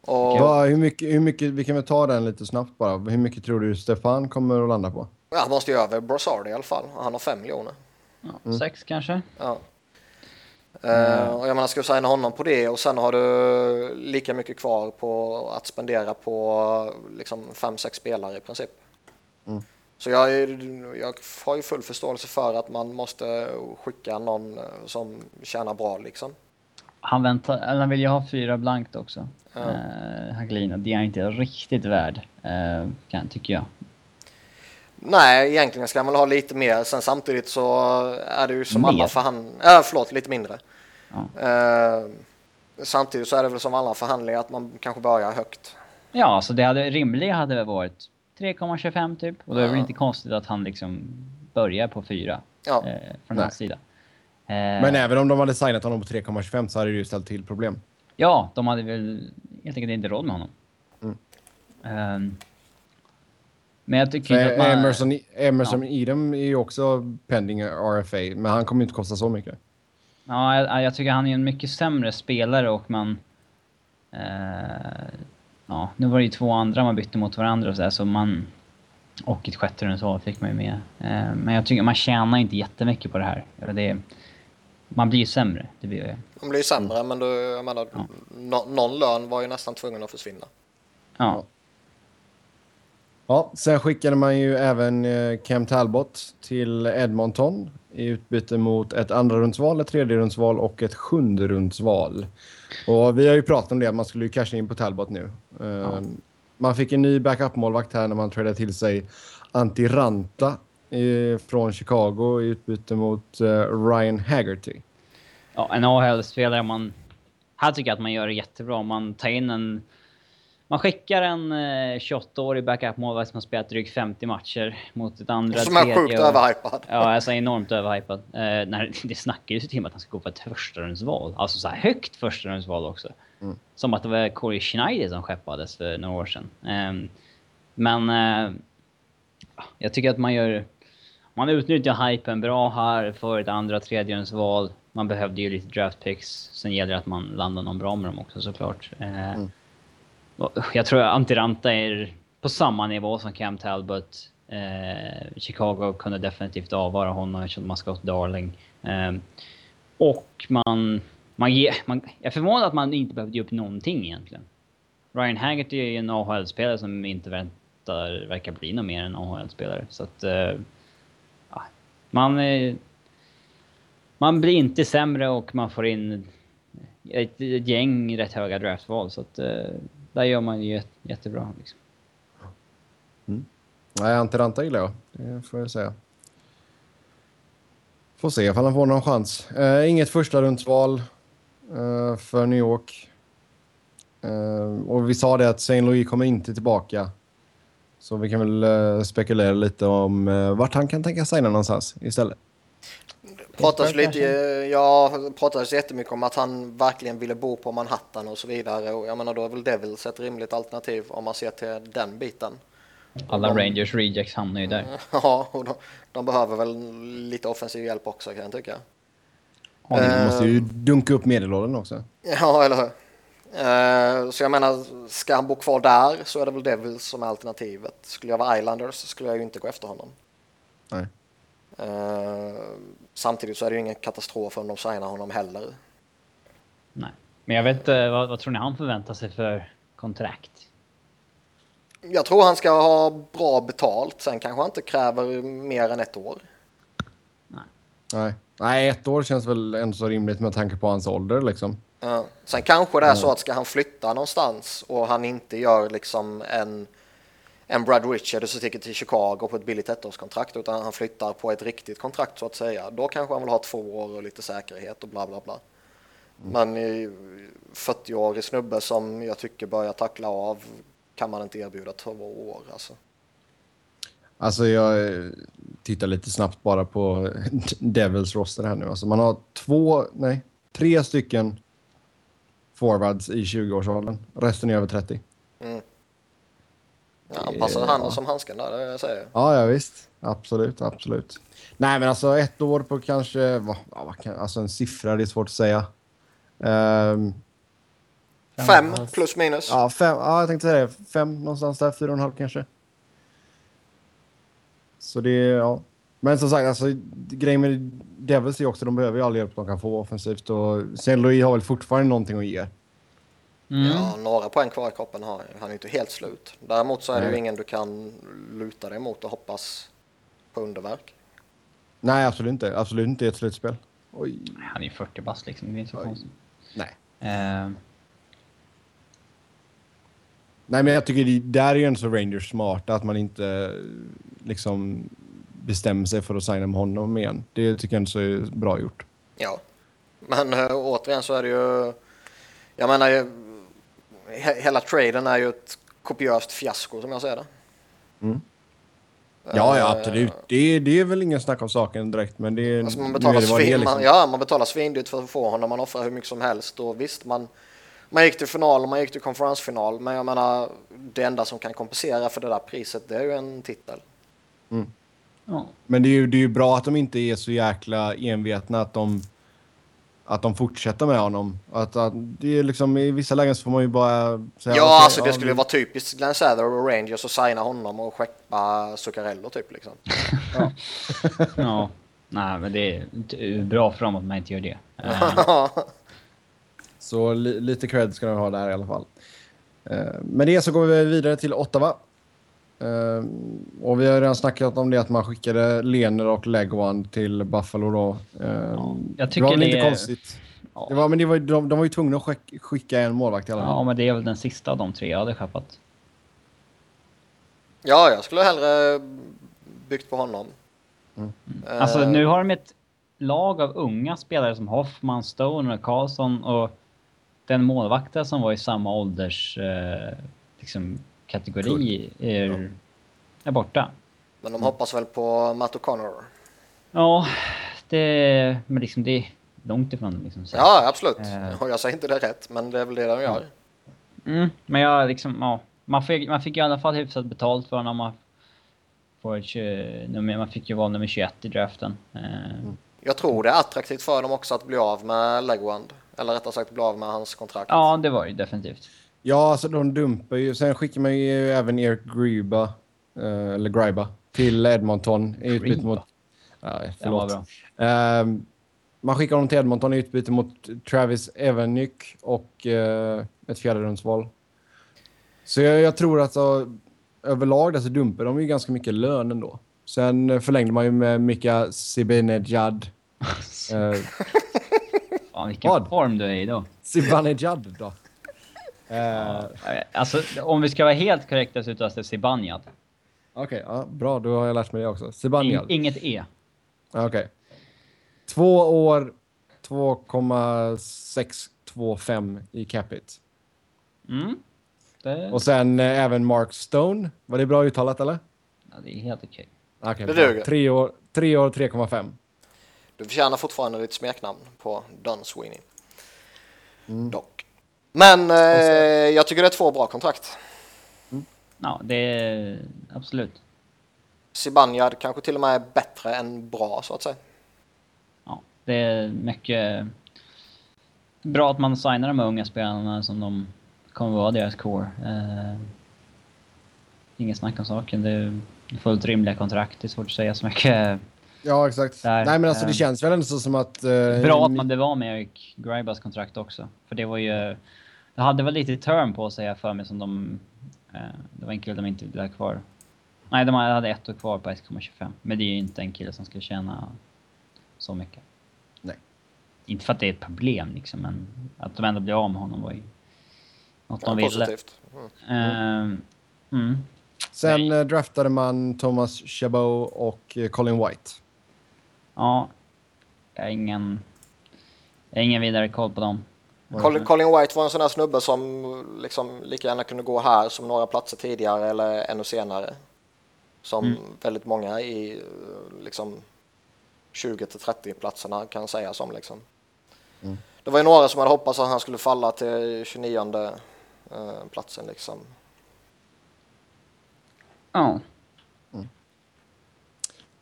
Och... Va, hur, mycket, hur mycket, vi kan väl ta den lite snabbt bara. Hur mycket tror du Stefan kommer att landa på? Ja, han måste ju över Brassard i alla fall. Han har fem miljoner. Ja, mm. Sex kanske? Ja. Mm. Och jag menar, ska du signa honom på det och sen har du lika mycket kvar på att spendera på liksom fem, sex spelare i princip. Mm. Så jag, jag har ju full förståelse för att man måste skicka någon eh, som tjänar bra liksom. Han, väntar, han vill ju ha fyra blankt också. Ja. Uh, Hagelina, det är inte riktigt värd, uh, kan, tycker jag. Nej, egentligen ska han väl ha lite mer. Sen samtidigt så är det ju som mer. alla förhandlingar. Äh, förlåt, lite mindre. Ja. Uh, samtidigt så är det väl som alla förhandlingar att man kanske börjar högt. Ja, så det hade, rimliga hade väl varit 3,25 typ. Och då är det väl inte konstigt att han liksom börjar på 4 ja. eh, från hans sida. Eh, Men även om de hade signat honom på 3,25 så hade det ju ställt till problem. Ja, de hade väl helt enkelt inte råd med honom. Mm. Um, men jag tycker inte att man... Emerson, Emerson ja. Edom är ju också pending RFA, men han kommer inte kosta så mycket. Ja, jag, jag, tycker han är en mycket sämre spelare och man... Eh, ja, nu var det ju två andra man bytte mot varandra och så, där, så man... Och ett sjätte rundsval fick man ju med. Eh, men jag tycker man tjänar inte jättemycket på det här. Det, man blir ju sämre. Det blir ju... Man blir ju sämre, men du, jag menar, ja. no, någon lön var ju nästan tvungen att försvinna. Ja. Ja, sen skickade man ju även eh, Cam Talbot till Edmonton i utbyte mot ett andra rundsval, ett tredje rundsval och ett sjunde rundsval. Och vi har ju pratat om det, att man skulle ju casha in på Talbot nu. Ja. Ehm, man fick en ny backup-målvakt här när man tradade till sig Antti Ranta från Chicago i utbyte mot uh, Ryan Haggerty. Ja, en AHL-spelare man... Här tycker jag att man gör det jättebra. Man tar in en man skickar en eh, 28-årig backup-målvakt som har spelat drygt 50 matcher mot ett andra... Som är sjukt överhypad. Ja, alltså enormt överhypad. Eh, när, det snackar ju till om att han ska gå för ett förstahundsval. Alltså så här högt förstahundsval också. Mm. Som att det var Corey Schneider som skeppades för några år sedan. Eh, men eh, jag tycker att man gör... Man utnyttjar hypen bra här för ett andra tredjehundsval. Man behövde ju lite draft picks. Sen gäller det att man landar någon bra med dem också såklart. Eh, mm. Jag tror Antiranta är på samma nivå som Cam Talbot. Eh, Chicago kunde definitivt avvara honom eftersom man ska åt Darling. Eh, och man... man, ge, man jag är förvånad att man inte behövde ge upp någonting egentligen. Ryan Haggerty är ju en AHL-spelare som inte väntar, verkar bli någon mer än AHL-spelare. Så att... Eh, man... Eh, man blir inte sämre och man får in ett, ett gäng rätt höga draftval. Så att, eh, där gör man ju jättebra. Liksom. Mm. Nej, Antiranta gillar jag. Det får jag säga. Får se ifall han får någon chans. Eh, inget första rundsval eh, för New York. Eh, och vi sa det att St. Louis kommer inte tillbaka. Så vi kan väl eh, spekulera lite om eh, vart han kan tänka signa någonstans istället pratas lite, ja, pratades jättemycket om att han verkligen ville bo på Manhattan och så vidare. Och jag menar då är väl Devils ett rimligt alternativ om man ser till den biten. Alla de, Rangers rejects hamnar ju där. Ja, och de, de, behöver väl lite offensiv hjälp också kan jag tycka. Ja, de måste ju dunka upp medelåldern också. Ja, eller hur. Uh, så jag menar, ska han bo kvar där så är det väl Devils som är alternativet. Skulle jag vara Islanders så skulle jag ju inte gå efter honom. Nej. Uh, samtidigt så är det ju ingen katastrof om de signar honom heller. Nej, men jag vet inte, vad, vad tror ni han förväntar sig för kontrakt? Jag tror han ska ha bra betalt. Sen kanske han inte kräver mer än ett år. Nej. Nej, Nej ett år känns väl ändå så rimligt med tanke på hans ålder liksom. Ja. Sen kanske det är så att ska han flytta någonstans och han inte gör liksom en en Brad Richard som sticker till Chicago på ett billigt ettårskontrakt utan han flyttar på ett riktigt kontrakt så att säga. Då kanske han vill ha två år och lite säkerhet och bla bla bla. Men 40-årig snubbe som jag tycker börjar tackla av kan man inte erbjuda två år alltså. Alltså jag tittar lite snabbt bara på Devils roster här nu. Alltså man har två, nej, tre stycken forwards i 20-årsåldern. Resten är över 30. Mm. Ja, han passar handen som handsken där, det säger jag. Ja, ja visst. Absolut, absolut. Nej, men alltså ett år på kanske... Vad, vad kan, alltså en siffra, det är svårt att säga. Um, fem plus minus? Ja, fem, ja, jag tänkte säga det. Fem någonstans där. Fyra och en halv kanske. Så det är... Ja. Men som sagt, alltså, grejen med Devils är också de behöver ju all hjälp de kan få offensivt. Och Saint Louis har väl fortfarande någonting att ge. Mm. Ja, några poäng kvar i kroppen har han är inte helt slut. Däremot så är det ju ingen du kan luta dig mot och hoppas på underverk. Nej, absolut inte. Absolut inte i ett slutspel. Oj. Han är 40 bast liksom. Det är inte så konstigt. Nej. Uh. Nej, men jag tycker det där är ju en så Rangers smarta att man inte liksom bestämmer sig för att signa med honom igen. Det tycker jag inte så är bra gjort. Ja, men äh, återigen så är det ju... Jag menar, hela traden är ju ett kopiöst fiasko som jag ser det. Mm. Ja, ja, absolut. Det, det är väl ingen snack om saken direkt, men det. Alltså man betalar, det svin, liksom. man, ja, man betalar svindyrt för att få honom, man offrar hur mycket som helst och visst, man, man gick till final och man gick till konferensfinal, men jag menar, det enda som kan kompensera för det där priset, det är ju en titel. Mm. Ja. Men det är, ju, det är ju bra att de inte är så jäkla envetna att de att de fortsätter med honom. Att, att det är liksom, I vissa lägen så får man ju bara säga... Ja, okay, alltså det ja, skulle men... vara typiskt Glenn Sather och Rangers att signa honom och skeppa Zuccarello typ liksom. ja. ja. Nej, men det är bra för dem att man inte gör det. så li lite cred ska de ha där i alla fall. Uh, med det så går vi vidare till Ottawa. Uh, och vi har redan snackat om det att man skickade Lener och Legwand till Buffalo då. Uh, ja, jag tycker det var det... inte konstigt. Ja. Det var, men det var, de, de var ju tvungna att skicka en målvakt i alla fall. Ja, men det är väl den sista av de tre jag hade skeppat. Ja, jag skulle hellre byggt på honom. Mm. Uh, alltså nu har de ett lag av unga spelare som Hoffman, Stone och Karlsson och den målvakten som var i samma ålders uh, liksom, kategori är, ja. är borta. Men de hoppas väl på Matt O'Connor? Ja, det, men liksom det är långt ifrån. Liksom, så. Ja, absolut. Uh, jag säger inte det rätt, men det är väl det de gör. Mm, men jag liksom, ja. Man fick, man fick i alla fall hyfsat betalt för honom. Man, får, man fick ju vara nummer 21 i draften. Uh, mm. Jag tror det är attraktivt för dem också att bli av med Legwand. Eller rättare sagt bli av med hans kontrakt. Ja, det var det definitivt. Ja, alltså de dumpar ju. Sen skickar man ju även Eric Griba, uh, eller Griba, till Edmonton i utbyte mot... Ja, förlåt. Uh, man skickar honom till Edmonton i utbyte mot Travis Evanyk och uh, ett fjärderumsval. Så jag, jag, tror att alltså, överlag så dumpar de ju ganska mycket lön ändå. Sen förlängde man ju med Mika Zibanejad. uh, Fan, vilken vad? form du är i då. Zibanejad då. Uh, alltså, om vi ska vara helt korrekta så uttalas det Zibanejad. Okej, okay, ja, bra. Då har jag lärt mig det också. Zibanejad. In, inget E. Okej. Okay. Två år, 2,625 i capita. Mm. Det... Och sen eh, även Mark Stone. Var det bra uttalat eller? Ja, det är helt okej. Okay. okay, det duger. Tre år, tre år 3,5. Du förtjänar fortfarande ditt smeknamn på Don Sweeney. Mm. Dock. Men eh, jag tycker det är två bra kontrakt. Mm. Ja, det är absolut. Zibanejad kanske till och med är bättre än bra så att säga. Ja, det är mycket bra att man signar de unga spelarna som de kommer vara deras core. Eh, inget snack om saken. Det är fullt rimliga kontrakt. Det är svårt att säga så mycket. Ja, exakt. Där. Nej, men alltså det eh, känns väl ändå så som att... Eh, bra att man det var med Eric Gribas kontrakt också. För det var ju det hade väl lite term på sig för mig som de... Eh, det var en kille de inte ville ha kvar. Nej, de hade ett år kvar på 1,25. Men det är ju inte en kille som skulle tjäna så mycket. Nej. Inte för att det är ett problem liksom, men att de ändå blev av med honom var ju något ja, de ville. Positivt. Mm. Uh, mm. Sen Nej. Eh, draftade man Thomas Chabot och eh, Colin White. Ja. Jag har ingen... Jag har ingen vidare koll på dem. Colin, Colin White var en sån där snubbe som liksom lika gärna kunde gå här som några platser tidigare eller ännu senare. Som mm. väldigt många i liksom 20 till 30 platserna kan säga som liksom. Mm. Det var ju några som hade hoppats att han skulle falla till 29 eh, platsen liksom. Ja.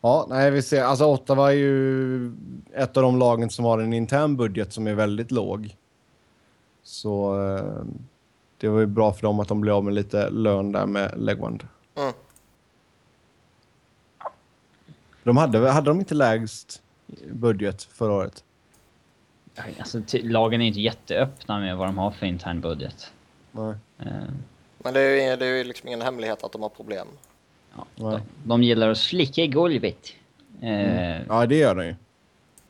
Ja, nej, vi ser. Alltså Ottawa är ju ett av de lagen som har en intern budget som är väldigt låg. Så eh, det var ju bra för dem att de blev av med lite lön där med Legwand. Mm. De hade, hade de inte lägst budget förra året? Alltså, lagen är inte jätteöppna med vad de har för intern budget. Nej. Eh, Men det är ju, det är ju liksom ingen hemlighet att de har problem. ja, de, de gillar att slicka i golvet. Eh, Ja, det gör de ju.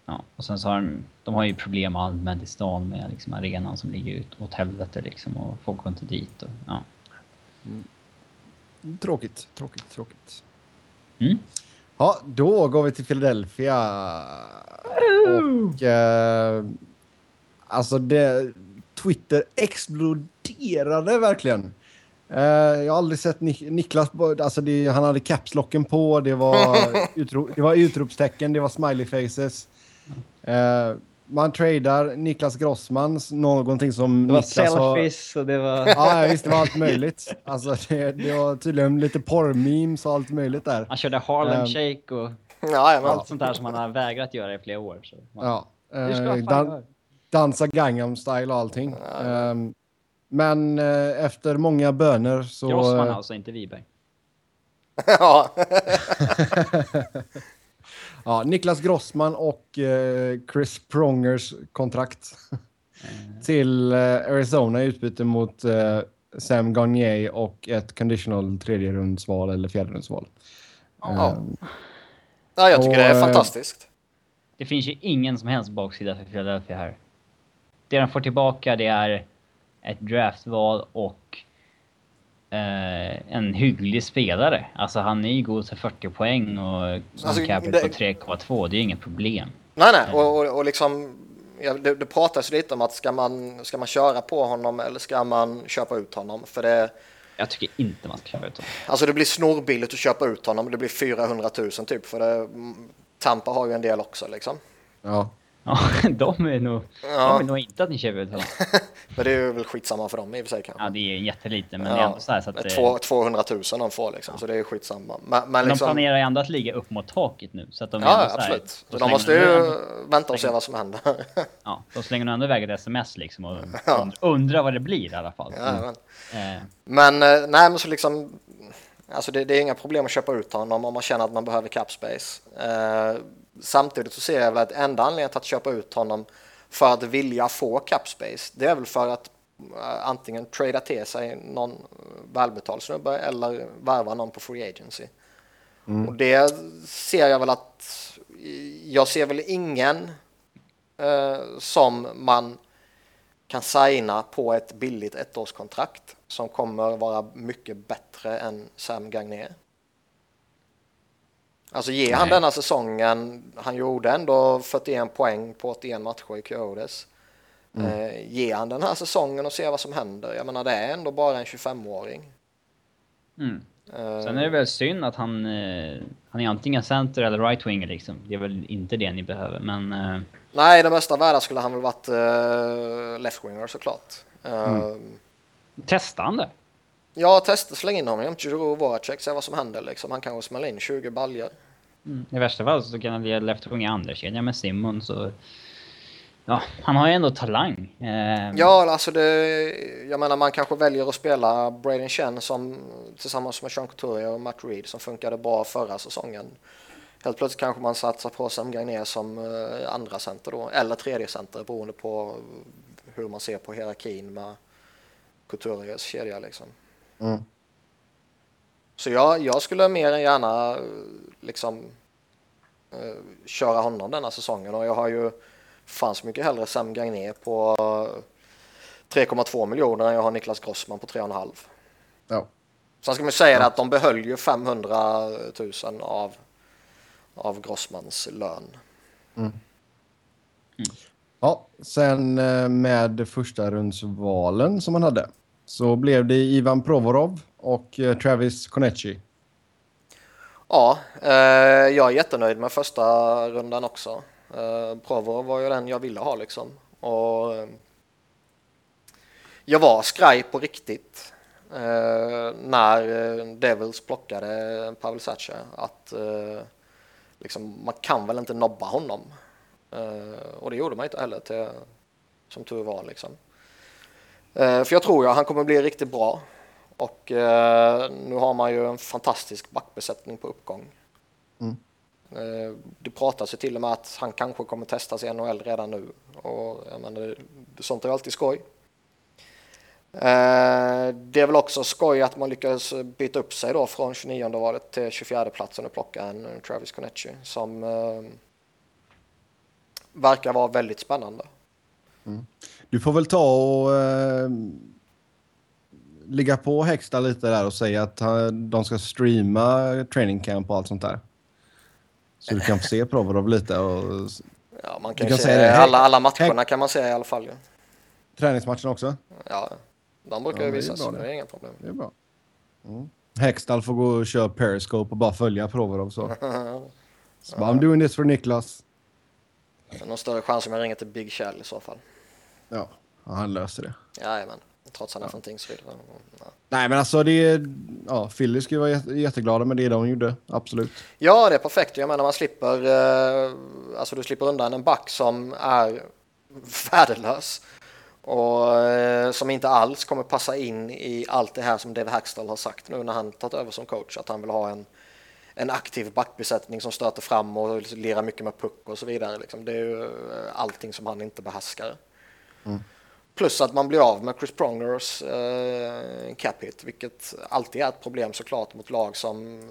Ja, och sen så har de, de har ju problem allmänt i stan med liksom, arenan som ligger ut åt helvete liksom och folk går inte dit. Och, ja. Tråkigt, tråkigt, tråkigt. Mm. Ja, då går vi till Philadelphia. Och... Eh, alltså, det... Twitter exploderade verkligen. Eh, jag har aldrig sett Nik- Niklas... Alltså det, han hade capslocken på, det var, utro, det var utropstecken, det var smiley faces. Eh, man tradar Niklas Grossmans, någonting som Det var Niklas har... selfies och det var... Ja, visst, det var allt möjligt. Alltså, det, det var tydligen lite porrmemes och allt möjligt där. Han körde Harlem Ehm, Shake och Ja, men, allt sånt där som han har vägrat göra i flera år. Så. Ja. Du ska Eh, dan- dansa Gangnam style och allting. Ehm, men eh, efter många böner så... Grossman eh, alltså, inte Wiberg. ja. ja, Niklas Grossman och eh, Chris Prongers kontrakt till eh, Arizona i utbyte mot eh, Sam Gagner och ett conditional tredje rundsval eller fjärde rundsval. Ja. Ja, jag tycker Och, det är eh, fantastiskt. Det finns ju ingen som helst baksida för Philadelphia här. Det de får tillbaka det är ett draftval och eh, en hygglig spelare. Alltså han är ju god för 40 poäng och Alltså, det- på 3,2. Det är ju inget problem. Nej, nej, och, och, och liksom... Ja, det, det pratas lite om att ska man, ska man köra på honom eller ska man köpa ut honom? För det, Jag tycker inte man ska köpa ut honom. alltså det blir snorbilligt att köpa ut honom. Det blir 400 000 typ. För det, Tampa har ju en del också liksom. ja. Ja, de är nog... De Ja. vill nog inte att ni köper ut honom. Men det är ju väl skitsamma för dem i och för sig kanske. Ja, det är jättelite, men det är Ja, ändå så här så att... eh, två- 200 000 de får liksom, så det är ju skitsamma. Men, men Men de liksom, planerar ju ändå att ligga upp mot taket nu. Så att de ja, ändå så här- absolut. Så de måste de ju ändå- vänta och se vad som händer. Ja, de slänger nog ändå iväg ett sms liksom och Ja. und- undrar vad det blir i alla fall. Ja, men. Eh, Men eh, nej, men så liksom. Alltså det, det är inga problem att köpa ut honom om man känner att man behöver cap space. Eh, samtidigt så ser jag väl att enda anledningen till att köpa ut honom för att vilja få cap space, det är väl för att eh, antingen trada till sig någon eh, välbetald snubbe eller värva någon på free agency. Och det ser jag väl att jag ser väl ingen eh, som man kan signa på ett billigt ettårskontrakt som kommer vara mycket bättre än Sam Gagner. Alltså ge han Nej. denna säsongen, han gjorde ändå 41 poäng på 81 matcher i Coyotes. Eh, ge han den här säsongen och se vad som händer. Jag menar det är ändå bara en 25-åring. mm. Eh, Sen är det väl synd att han, eh, han är antingen center eller right winger liksom. Det är väl inte det ni behöver, men... Eh, Nej, i den bästa världen skulle han väl varit uh, left-winger såklart. Eh, testa han det. Ja, testa släng in honom jämte Giroud och Voracek, se vad som händer liksom. Han kanske smäller in 20 baljor. Mm. I värsta fall så kan han bli left wing i andra kedjan med Simmons och... Ja, han har ju ändå talang. Eh, Ja, alltså det, jag menar man kanske väljer att spela Braden Chen som tillsammans med Sean Couturier och Matt Reed som funkade bra förra säsongen. Helt plötsligt kanske man satsar på Sam Gagner som eh, andra center då, eller tredje center beroende på hur man ser på hierarkin med Couturiers kedja liksom. Mm. Så jag, jag skulle mer än gärna liksom eh, köra honom denna säsongen och jag har ju fan så mycket hellre Sam Gagner på eh, 3,2 miljoner än jag har Niklas Grossman på 3,5. Ja. Sen ska man säga det att de behöll ju 500 000 av, av Grossmans lön. Ja, sen eh, med första rundsvalen som man hade så blev det Ivan Provorov och eh, Travis Konecny. Ja, eh, jag är jättenöjd med första rundan också. Eh, Provorov var ju den jag ville ha liksom. Och, eh, jag var skraj på riktigt eh, när eh, Devils plockade Pavel Sacha att eh, liksom, man kan väl inte nobba honom. Eh, och det gjorde man inte heller till, som tur var. Liksom. Eh, för jag tror att han kommer bli riktigt bra. Och eh, nu har man ju en fantastisk backbesättning på uppgång. Mm. Eh, det pratas ju till och med att han kanske kommer testas i NHL redan nu. Och jag menar, sånt är alltid skoj. Det är väl också skoj att man lyckas byta upp sig då från 29 valet till 24 platsen och plocka en Travis Conecci som verkar vara väldigt spännande. Mm. Du får väl ta och eh, ligga på Hexta lite där och säga att han, de ska streama training camp och allt sånt där. Så du kan få se Provorov lite och... Ja, man kan, kan se det. alla, alla matcherna kan man se i alla fall. Ja. Träningsmatchen också? Ja, de brukar ja, ju visas, så det är inga problem. Det är bra. Mm. Hextall får gå och köra Periscope och bara följa Provorov så. så bara, I'm doing this for Niklas. Någon större chans om jag ringer till Big Shell i så fall. Ja, han löser det. Jajamän, trots att han är från Tingsryd. Ja. Nej, men alltså det är... Ja, Philly ju vara jätteglada med det de gjorde, absolut. Ja, det är perfekt. Jag menar man slipper... Eh, alltså du slipper undan en back som är värdelös. Och eh, som inte alls kommer passa in i allt det här som Dave Hackstall har sagt nu när han tagit över som coach. Att han vill ha en, en aktiv backbesättning som stöter fram och lirar mycket med puck och så vidare. Liksom. Det är ju eh, allting som han inte behärskar. Mm. Plus att man blir av med Chris Prongers eh, cap hit, vilket alltid är ett problem såklart mot lag som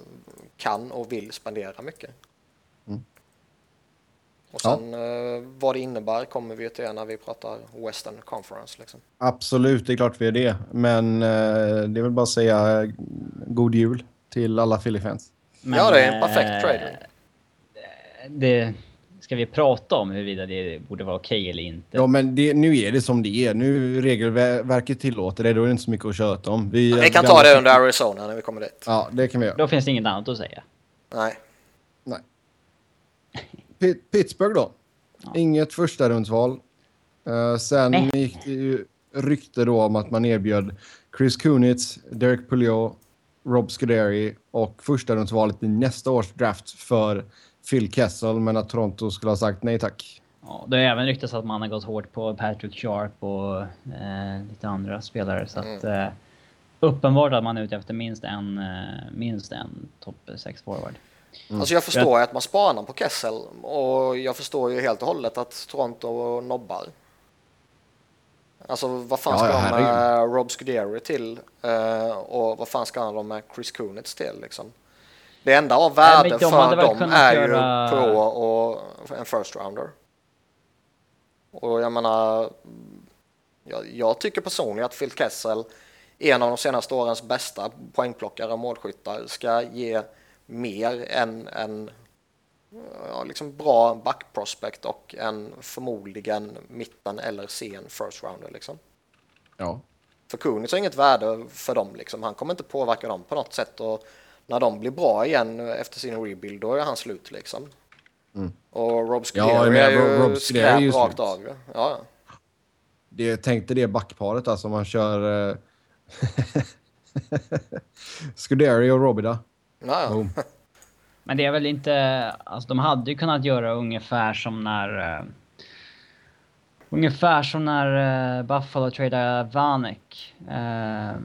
kan och vill spendera mycket. Mm. Och sen ja. eh, vad det innebär kommer vi till när vi pratar Western Conference. Liksom. Absolut, det är klart vi är det. Men eh, det är väl bara att säga god jul till alla Philly-fans. Ja, det är en perfekt eh, trade. Det Ska vi prata om huruvida det borde vara okej okay eller inte? Ja, men det, nu är det som det är. Nu regelverket tillåter det. Då är det inte så mycket att köta om. Vi, vi kan ta det under Arizona när vi kommer dit. Ja, det kan vi göra. Då finns det inget annat att säga. Nej. Nej. P Pittsburgh då? Ja. Inget första rundsval. Uh, sen Nej. gick det ju rykte då om att man erbjöd Chris Kunitz, Derek Pouliot, Rob Scuderi och första rundsvalet i nästa års draft för Phil Kessel, men att Toronto skulle ha sagt nej tack. Ja, det har även ryktats att man har gått hårt på Patrick Sharp och eh, lite andra spelare. Så att, mm. eh, uppenbart att man är ute efter minst en, eh, minst en topp 6 forward. Mm. Alltså jag förstår att man spanar på Kessel och jag förstår ju helt och hållet att Toronto nobbar. Alltså vad fan ska ja, de med Rob Scuderi till uh, och vad fan ska de med Chris Kunitz till liksom? Det enda av värde Nej, de för dem är göra... ju Pro och en first rounder. Och jag menar, jag, jag, tycker personligen att Phil Kessel, en av de senaste årens bästa poängplockare och målskyttar, ska ge mer än en ja, liksom bra backprospect och en förmodligen mitten eller sen first rounder. Liksom. Ja. För Kunis har inget värde för dem. Liksom. Han kommer inte påverka dem på något sätt. Och när de blir bra igen efter sin rebuild, då är han slut liksom. Mm. Och Rob Scuderi ja, är ju Rob skräp är rakt av. Ja, ja. Det, tänkte det backparet alltså, man kör... Uh... Scuderi och Robida. Ja, ja. Men det är väl inte... Alltså de hade ju kunnat göra ungefär som när... Uh, ungefär som när uh, Buffalo tradade Vanek. Uh,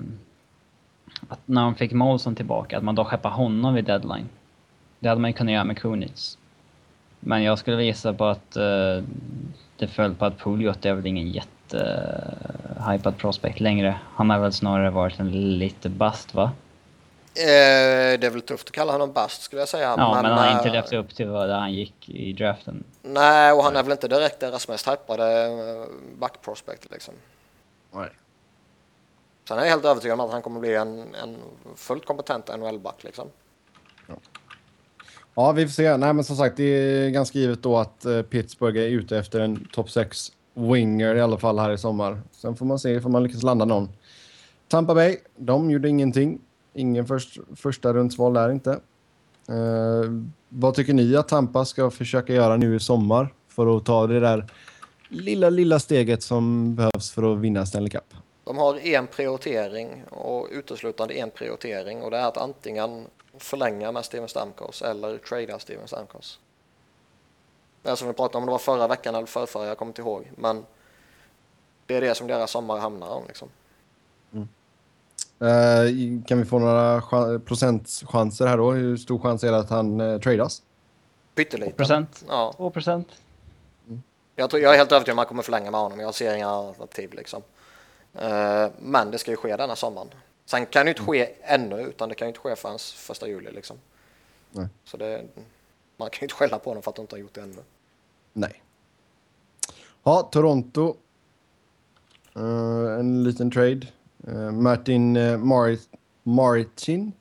att när de fick Molson tillbaka, att man då skeppar honom vid deadline. Det hade man ju kunnat göra med Kunitz. Men jag skulle gissa på att uh, det föll på att Pouliot är väl ingen jätte uh, prospect längre. Han har väl snarare varit en lite bust va? Eh, det är väl tufft att kalla honom bast skulle jag säga. Ja, men, men han har inte levt upp till vad han gick i draften. Nej, och han är väl inte direkt deras mest hypade eh, backprospect liksom. Nej. Sen är jag helt övertygad om att han kommer bli en, en fullt kompetent NHL-back liksom. Ja. ja. vi får se. Nej, men som sagt, det är ganska givet då att eh, Pittsburgh är ute efter en topp 6 winger i alla fall här i sommar. Sen får man se om man lyckas landa någon. Tampa Bay, de gjorde ingenting. Ingen först, första rundsval där inte. Eh, vad tycker ni att Tampa ska försöka göra nu i sommar för att ta det där lilla, lilla steget som behövs för att vinna Stanley Cup? De har en prioritering och uteslutande en prioritering och det är att antingen förlänga med Steven Stamkos eller trada Steven Stamkos. Det är som vi pratade om, det var förra veckan eller förra, jag kommer inte ihåg. Men det är det som deras sommar hamnar om liksom. Uh, kan vi få några procentchanser här då? Hur stor chans är det att han uh, tradas? Pytteliten. Procent? Ja. 2 procent? Mm. Jag, tror, jag är helt övertygad om att man kommer förlänga med honom. Jag ser inga alternativ liksom. Uh, men det ska ju ske denna sommaren. Sen kan det ju inte ske ännu, utan det kan ju inte ske förrän första juli liksom. Nej. Så det, man kan ju inte skälla på honom för att de inte har gjort det ännu. Nej. Ja, Toronto. Uh, en liten trade. Uh, Martin uh, Marit Martin.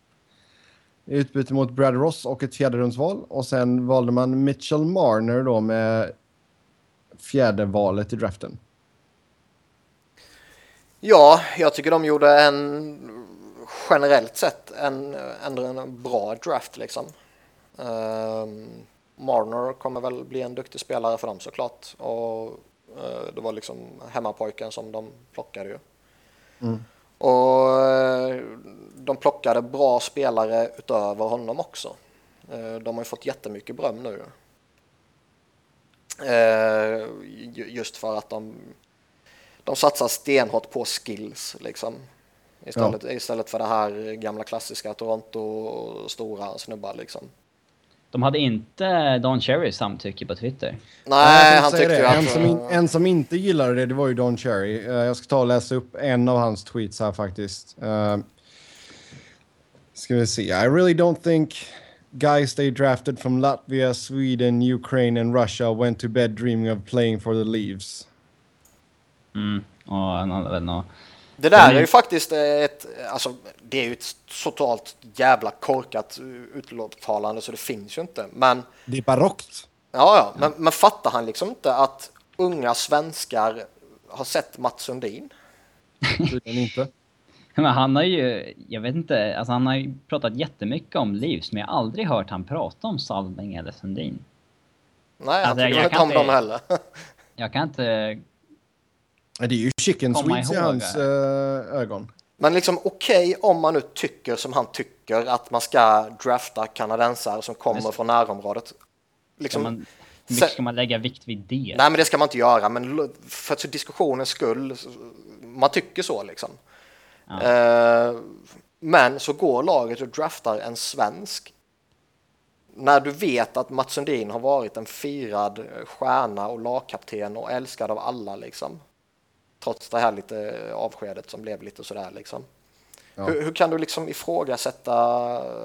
Utbyte mot Brad Ross och ett fjärderumsval. Och sen valde man Mitchell Marner då med fjärde valet i draften. Ja, jag tycker de gjorde en generellt sett en, en, en bra draft liksom. Um, Marner kommer väl bli en duktig spelare för dem såklart. Och uh, det var liksom hemmapojken som de plockade ju. Mm. Och uh, de plockade bra spelare utöver honom också. Uh, de har ju fått jättemycket beröm nu. just för att de, de satsar stenhårt på skills liksom. Istället, ja. istället för det här gamla klassiska Toronto stora snubbar liksom. De hade inte Don Cherry samtycke på Twitter. Nej, han tyckte ju att... En som, in, en som inte gillade det, det var ju Don Cherry. Uh, jag ska ta och läsa upp en av hans tweets här faktiskt. Uh, ska vi se. I really don't think guys they drafted from Latvia, Sweden, Ukraine and Russia went to bed dreaming of playing for the Leaves. Mm, och han hade väl något det där är ju faktiskt ett, alltså det är ju ett totalt jävla korkat uttalande så det finns ju inte. Men... Det är barockt. Ja, ja, men, men fattar han liksom inte att unga svenskar har sett Mats Sundin? Tydligen inte. Men han har ju, jag vet inte, alltså han har ju pratat jättemycket om Livs, men jag har aldrig hört han prata om Salming eller Sundin. Nej, han alltså, tycker inte om dem heller. jag kan inte det är ju chicken sweets i hans uh, ögon. Men liksom okej okay, om man nu tycker som han tycker att man ska drafta kanadensare som kommer från närområdet. Liksom, ska man, mycket ska man lägga vikt vid det? Nej, men det ska man inte göra. Men för diskussionens skull, man tycker så liksom. Ja. Uh, men så går laget och draftar en svensk. När du vet att Mats Sundin har varit en firad stjärna och lagkapten och älskad av alla liksom. Trots det här lite avskedet som blev lite sådär liksom. Ja. Hur, hur, kan du liksom ifrågasätta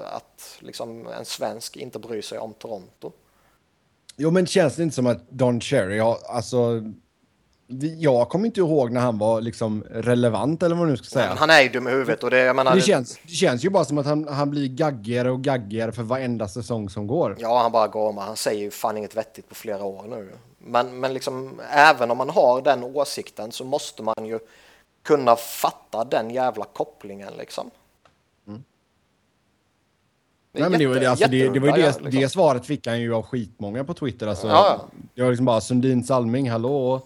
att liksom en svensk inte bryr sig om Toronto? Jo, men känns det inte som att Don Cherry har, alltså... Jag kommer inte ihåg när han var liksom relevant eller vad man nu ska säga. Ja, han är ju dum i huvudet och det, menar, det, känns, det känns ju bara som att han, han blir gaggigare och gaggigare för varenda säsong som går. Ja, han bara gormar. Han säger ju fan inget vettigt på flera år nu. Men, men liksom, även om man har den åsikten så måste man ju kunna fatta den jävla kopplingen liksom. Mm. Det, Nej, men jätte, det, alltså, det, det var ju det, liksom. det svaret fick han ju av skitmånga på Twitter. Alltså, ja, ja. Det var liksom bara Sundin Salming, hallå?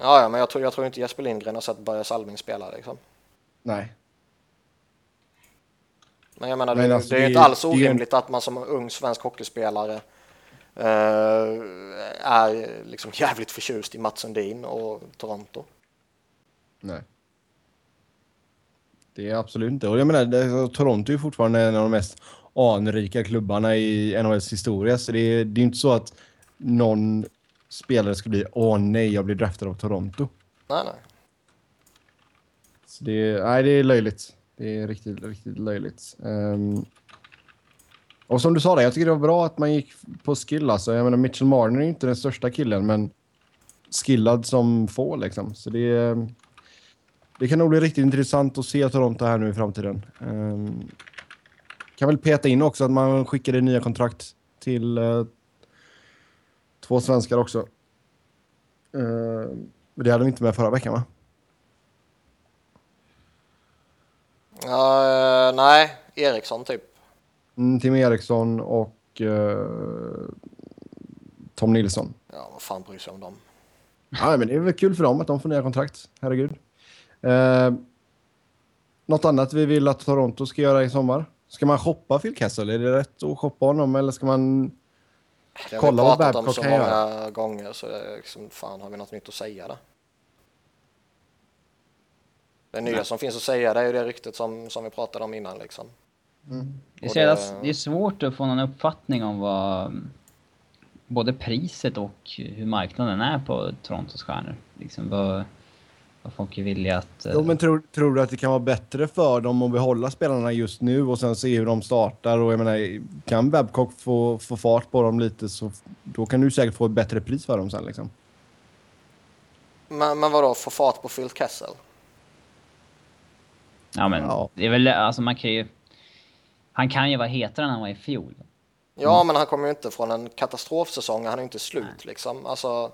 Ja, ja men jag tror, jag tror inte Jesper Lindgren har sett Börje Salming spela liksom. Nej. Men jag menar, men det, alltså, det är ju inte alls orimligt att man som ung svensk hockeyspelare Uh, är liksom jävligt förtjust i Mats Sundin och Toronto. Nej. Det är absolut inte. Och jag menar, det, Toronto är fortfarande en av de mest anrika klubbarna i NHLs historia. Så det är, det är inte så att någon spelare ska bli åh nej, jag blir draftad av Toronto. Nej, nej. Så det, är, nej, det är löjligt. Det är riktigt, riktigt löjligt. Um, och som du sa, där, jag tycker det var bra att man gick på skill. Alltså. Jag menar, Mitchell Marner är inte den största killen, men skillad som få. Liksom. Så det, det kan nog bli riktigt intressant att se Toronto här nu i framtiden. Um, kan väl peta in också att man skickade nya kontrakt till uh, två svenskar också. Uh, det hade vi inte med förra veckan, va? Uh, nej, Eriksson typ. Mm, Tim Eriksson och uh, Tom Nilsson. Ja, vad fan bryr sig om dem? Ja, men det är väl kul för dem att de får nya kontrakt. Herregud. Eh, något annat vi vill att Toronto ska göra i sommar? Ska man shoppa Phil Kessel? Är det rätt att shoppa honom eller ska man Det har kolla vi pratat om så många göra? gånger så det är liksom, fan har vi något nytt att säga där? Det nya Nej. som finns att säga det är ju det ryktet som, som vi pratade om innan liksom. Det är, det- det är svårt att få någon uppfattning om vad mm, både priset och hur marknaden är på Torontos stjärnor. Liksom vad folk är villiga att... eh, Jo, men tror, tror du att det kan vara bättre för dem att behålla spelarna just nu och sen se hur de startar? Och jag menar, kan Babcock få, få fart på dem lite så då kan du säkert få ett bättre pris för dem sen liksom. Men, men vadå, få fart på Phil Kessel? Ja men Ja. det är väl, alltså man kan ju... Han kan ju vara hetare än han var i fjol. Ja, men han kommer ju inte från en katastrofsäsong, han är ju inte slut liksom. Alltså,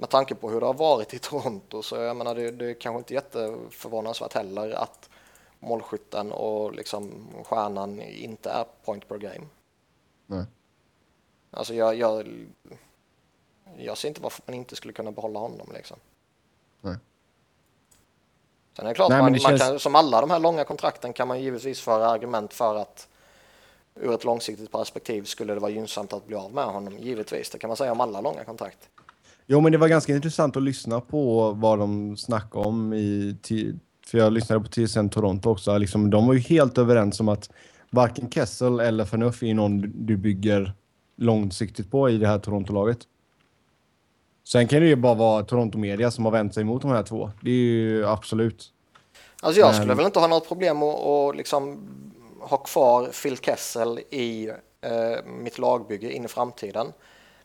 med tanke på hur det har varit i Toronto så jag menar det, det är kanske inte jätteförvånansvärt heller att målskytten och liksom stjärnan inte är point per game. Nej. Alltså jag, jag, jag ser inte varför man inte skulle kunna behålla honom liksom. Nej. Sen är det klart, Nej, man, det man känns- kan, som alla de här långa kontrakten kan man givetvis föra argument för att ur ett långsiktigt perspektiv skulle det vara gynnsamt att bli av med honom. Givetvis, det kan man säga om alla långa kontrakt. Jo, men det var ganska intressant att lyssna på vad de snackade om i... För jag lyssnade på TSN Toronto också. Liksom, de var ju helt överens om att varken Kessel eller Förnuft är någon du bygger långsiktigt på i det här Toronto-laget. Sen kan det ju bara vara Toronto-media som har vänt sig mot de här två. Det är ju absolut. Alltså jag Men- skulle väl inte ha något problem att, att liksom ha kvar Phil Kessel i eh, mitt lagbygge in i framtiden.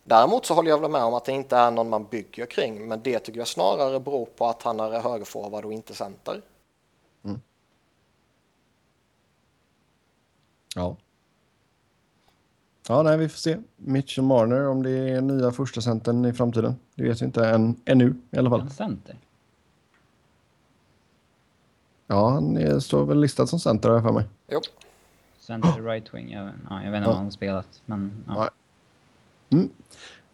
Däremot så håller jag väl med om att det inte är någon man bygger kring, men det tycker jag snarare beror på att han är högerforward och inte center. Ja. Ja, nej, vi får se. Mitchell Marner, om det är nya första centern i framtiden. Det vet vi inte än, ännu i alla fall. En center. Ja, han är, står väl listad som center har jag för mig. Jo. Center right wing. Jag, ja, jag vet inte Ja. om han spelat. Men ja. Nej.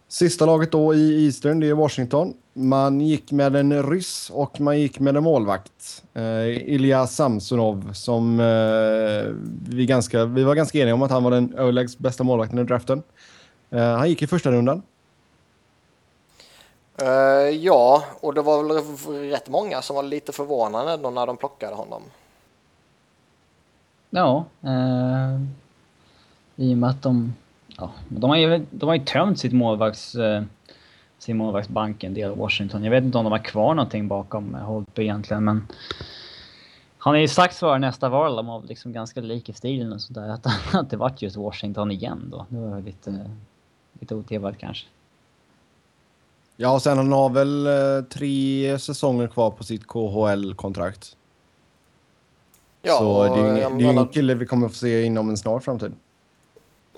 Sista laget då i Eastern, det är Washington. Man gick med en ryss och man gick med en målvakt. Eh, Ilja Samsonov som eh, vi, ganska, vi var ganska eniga om att han var den överlägset bästa målvakten i draften. Eh, han gick i första rundan. Eh, ja, och det var väl rätt många som var lite förvånade då när de plockade honom. Ja, eh, i och med att de... Ja, de har ju, de har ju tömt sitt målvakts, eh, sin målvaktsbank en del, Washington. Jag vet inte om de har kvar någonting bakom eh, Holtby egentligen, men... Han är ju strax före nästa val, de var liksom ganska lik i stilen och sådär. Att, att det vart just Washington igen då. Det var lite, lite otippat kanske. Ja, och sen han har väl eh, tre säsonger kvar på sitt KHL-kontrakt. Ja, Så det är ju och ingen, det är kille vi kommer få se inom en snar framtid.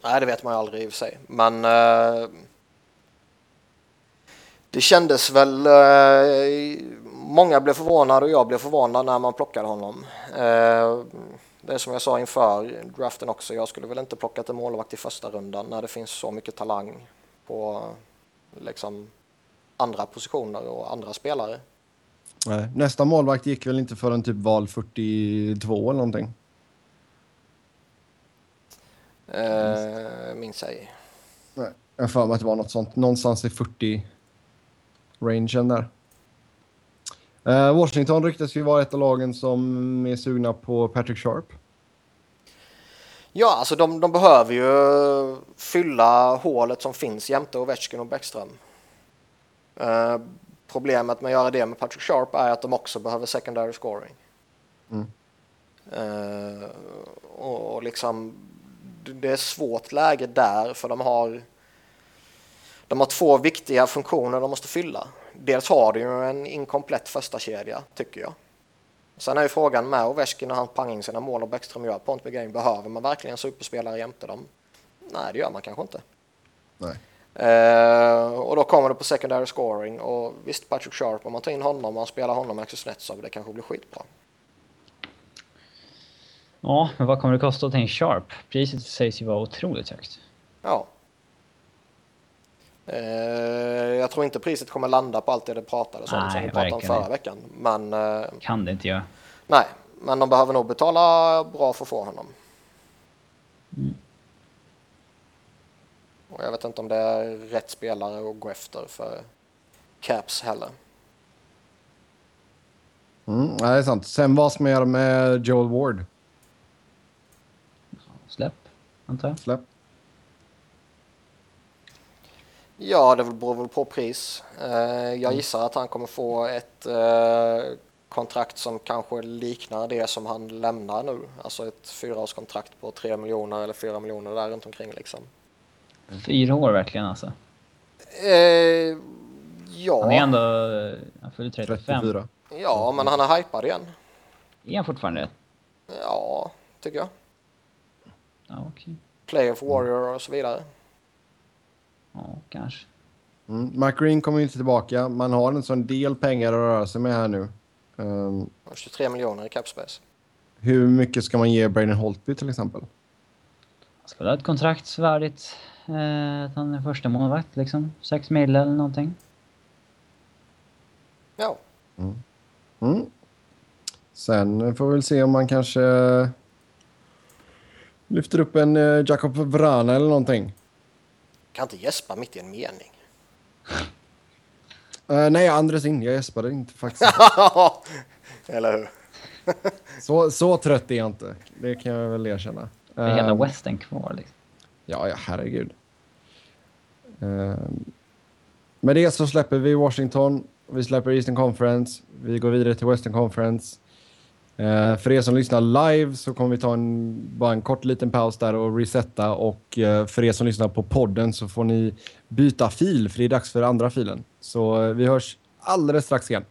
Nej, det vet man ju aldrig i och för sig. Men eh, det kändes väl... Eh, många blev förvånade och jag blev förvånad när man plockade honom. Eh, det är som jag sa inför draften också. Jag skulle väl inte plockat en målvakt i första rundan när det finns så mycket talang på liksom andra positioner och andra spelare. Nej, Nästa målvakt gick väl inte förrän typ val 42 eller någonting. Eh, minns ej. Nej, jag har för mig att det var något sånt. Någonstans i 40-rangen där. Eh, Washington ryktas ju vara ett av lagen som är sugna på Patrick Sharp. Ja, alltså de, de behöver ju fylla hålet som finns jämte Ovechkin och Bäckström. Eh, problemet med att göra det med Patrick Sharp är att de också behöver secondary scoring. Mm. Eh, och, och liksom det är svårt läge där för de har de har två viktiga funktioner de måste fylla. Dels har de ju en inkomplett första kedja tycker jag. Sen är ju frågan med Ovechkin och han pang in sina mål och Bäckström gör point per game. Behöver man verkligen en superspelare jämte dem? Nej, det gör man kanske inte. Nej. Eh, och då kommer det på secondary scoring och visst Patrick Sharp, om man tar in honom och man spelar honom med Axel Snetsov, det kanske blir skitbra. Ja, men vad kommer det kosta att ta in Sharp? Priset sägs ju vara otroligt högt. Ja. Eh, jag tror inte priset kommer landa på allt det det pratades om Nej, som vi pratade om förra veckan. Men eh, Kan det inte göra. nej, men de behöver nog betala bra för att få honom. Mm. Och jag vet inte om det är rätt spelare att gå efter för Caps heller. Mm, nej, det är sant. Sen vad ska man göra med Joel Ward? Släpp, antar jag. Släpp. Ja, det beror väl på pris. Eh, jag gissar att han kommer få ett eh, kontrakt som kanske liknar det som han lämnar nu. Alltså ett fyraårskontrakt på 3 miljoner eller 4 miljoner där runt omkring liksom. Fyra år verkligen alltså. Eh, Han är ja, ändå... Han fyller 35. 34. ja, men han är hypad igen. Är han fortfarande det? Ja, tycker jag. Ja, okej. Player for Warrior och så vidare. Ja, kanske. Mm. Mike Green kommer ju inte tillbaka. Man har en sån del pengar att röra sig med här nu. Um, 23 miljoner i capspace. hur mycket ska man ge Braden Holtby till exempel? Han ska ha ett kontrakt värdigt eh, att han är första målvakt liksom. Sex mil eller någonting. Ja, Mm. Sen får vi väl se om man kanske lyfter upp en uh, Jakob Vrana eller någonting. kan inte gäspa mitt i en mening. Eh, nej, Andres in. Jag gäspade inte faktiskt. Eller hur? så, så trött är jag inte. Det kan jag väl erkänna. Det är hela Ehm, Western kvar liksom. Ja, ja, herregud. Um, med det så släpper vi Washington. Vi släpper Eastern Conference. Vi går vidare till Western Conference. Eh, för er som lyssnar live så kommer vi ta en, bara en kort liten paus där och resetta. Och eh, för er som lyssnar på podden så får ni byta fil för det är dags för andra filen. Så eh, vi hörs alldeles strax igen.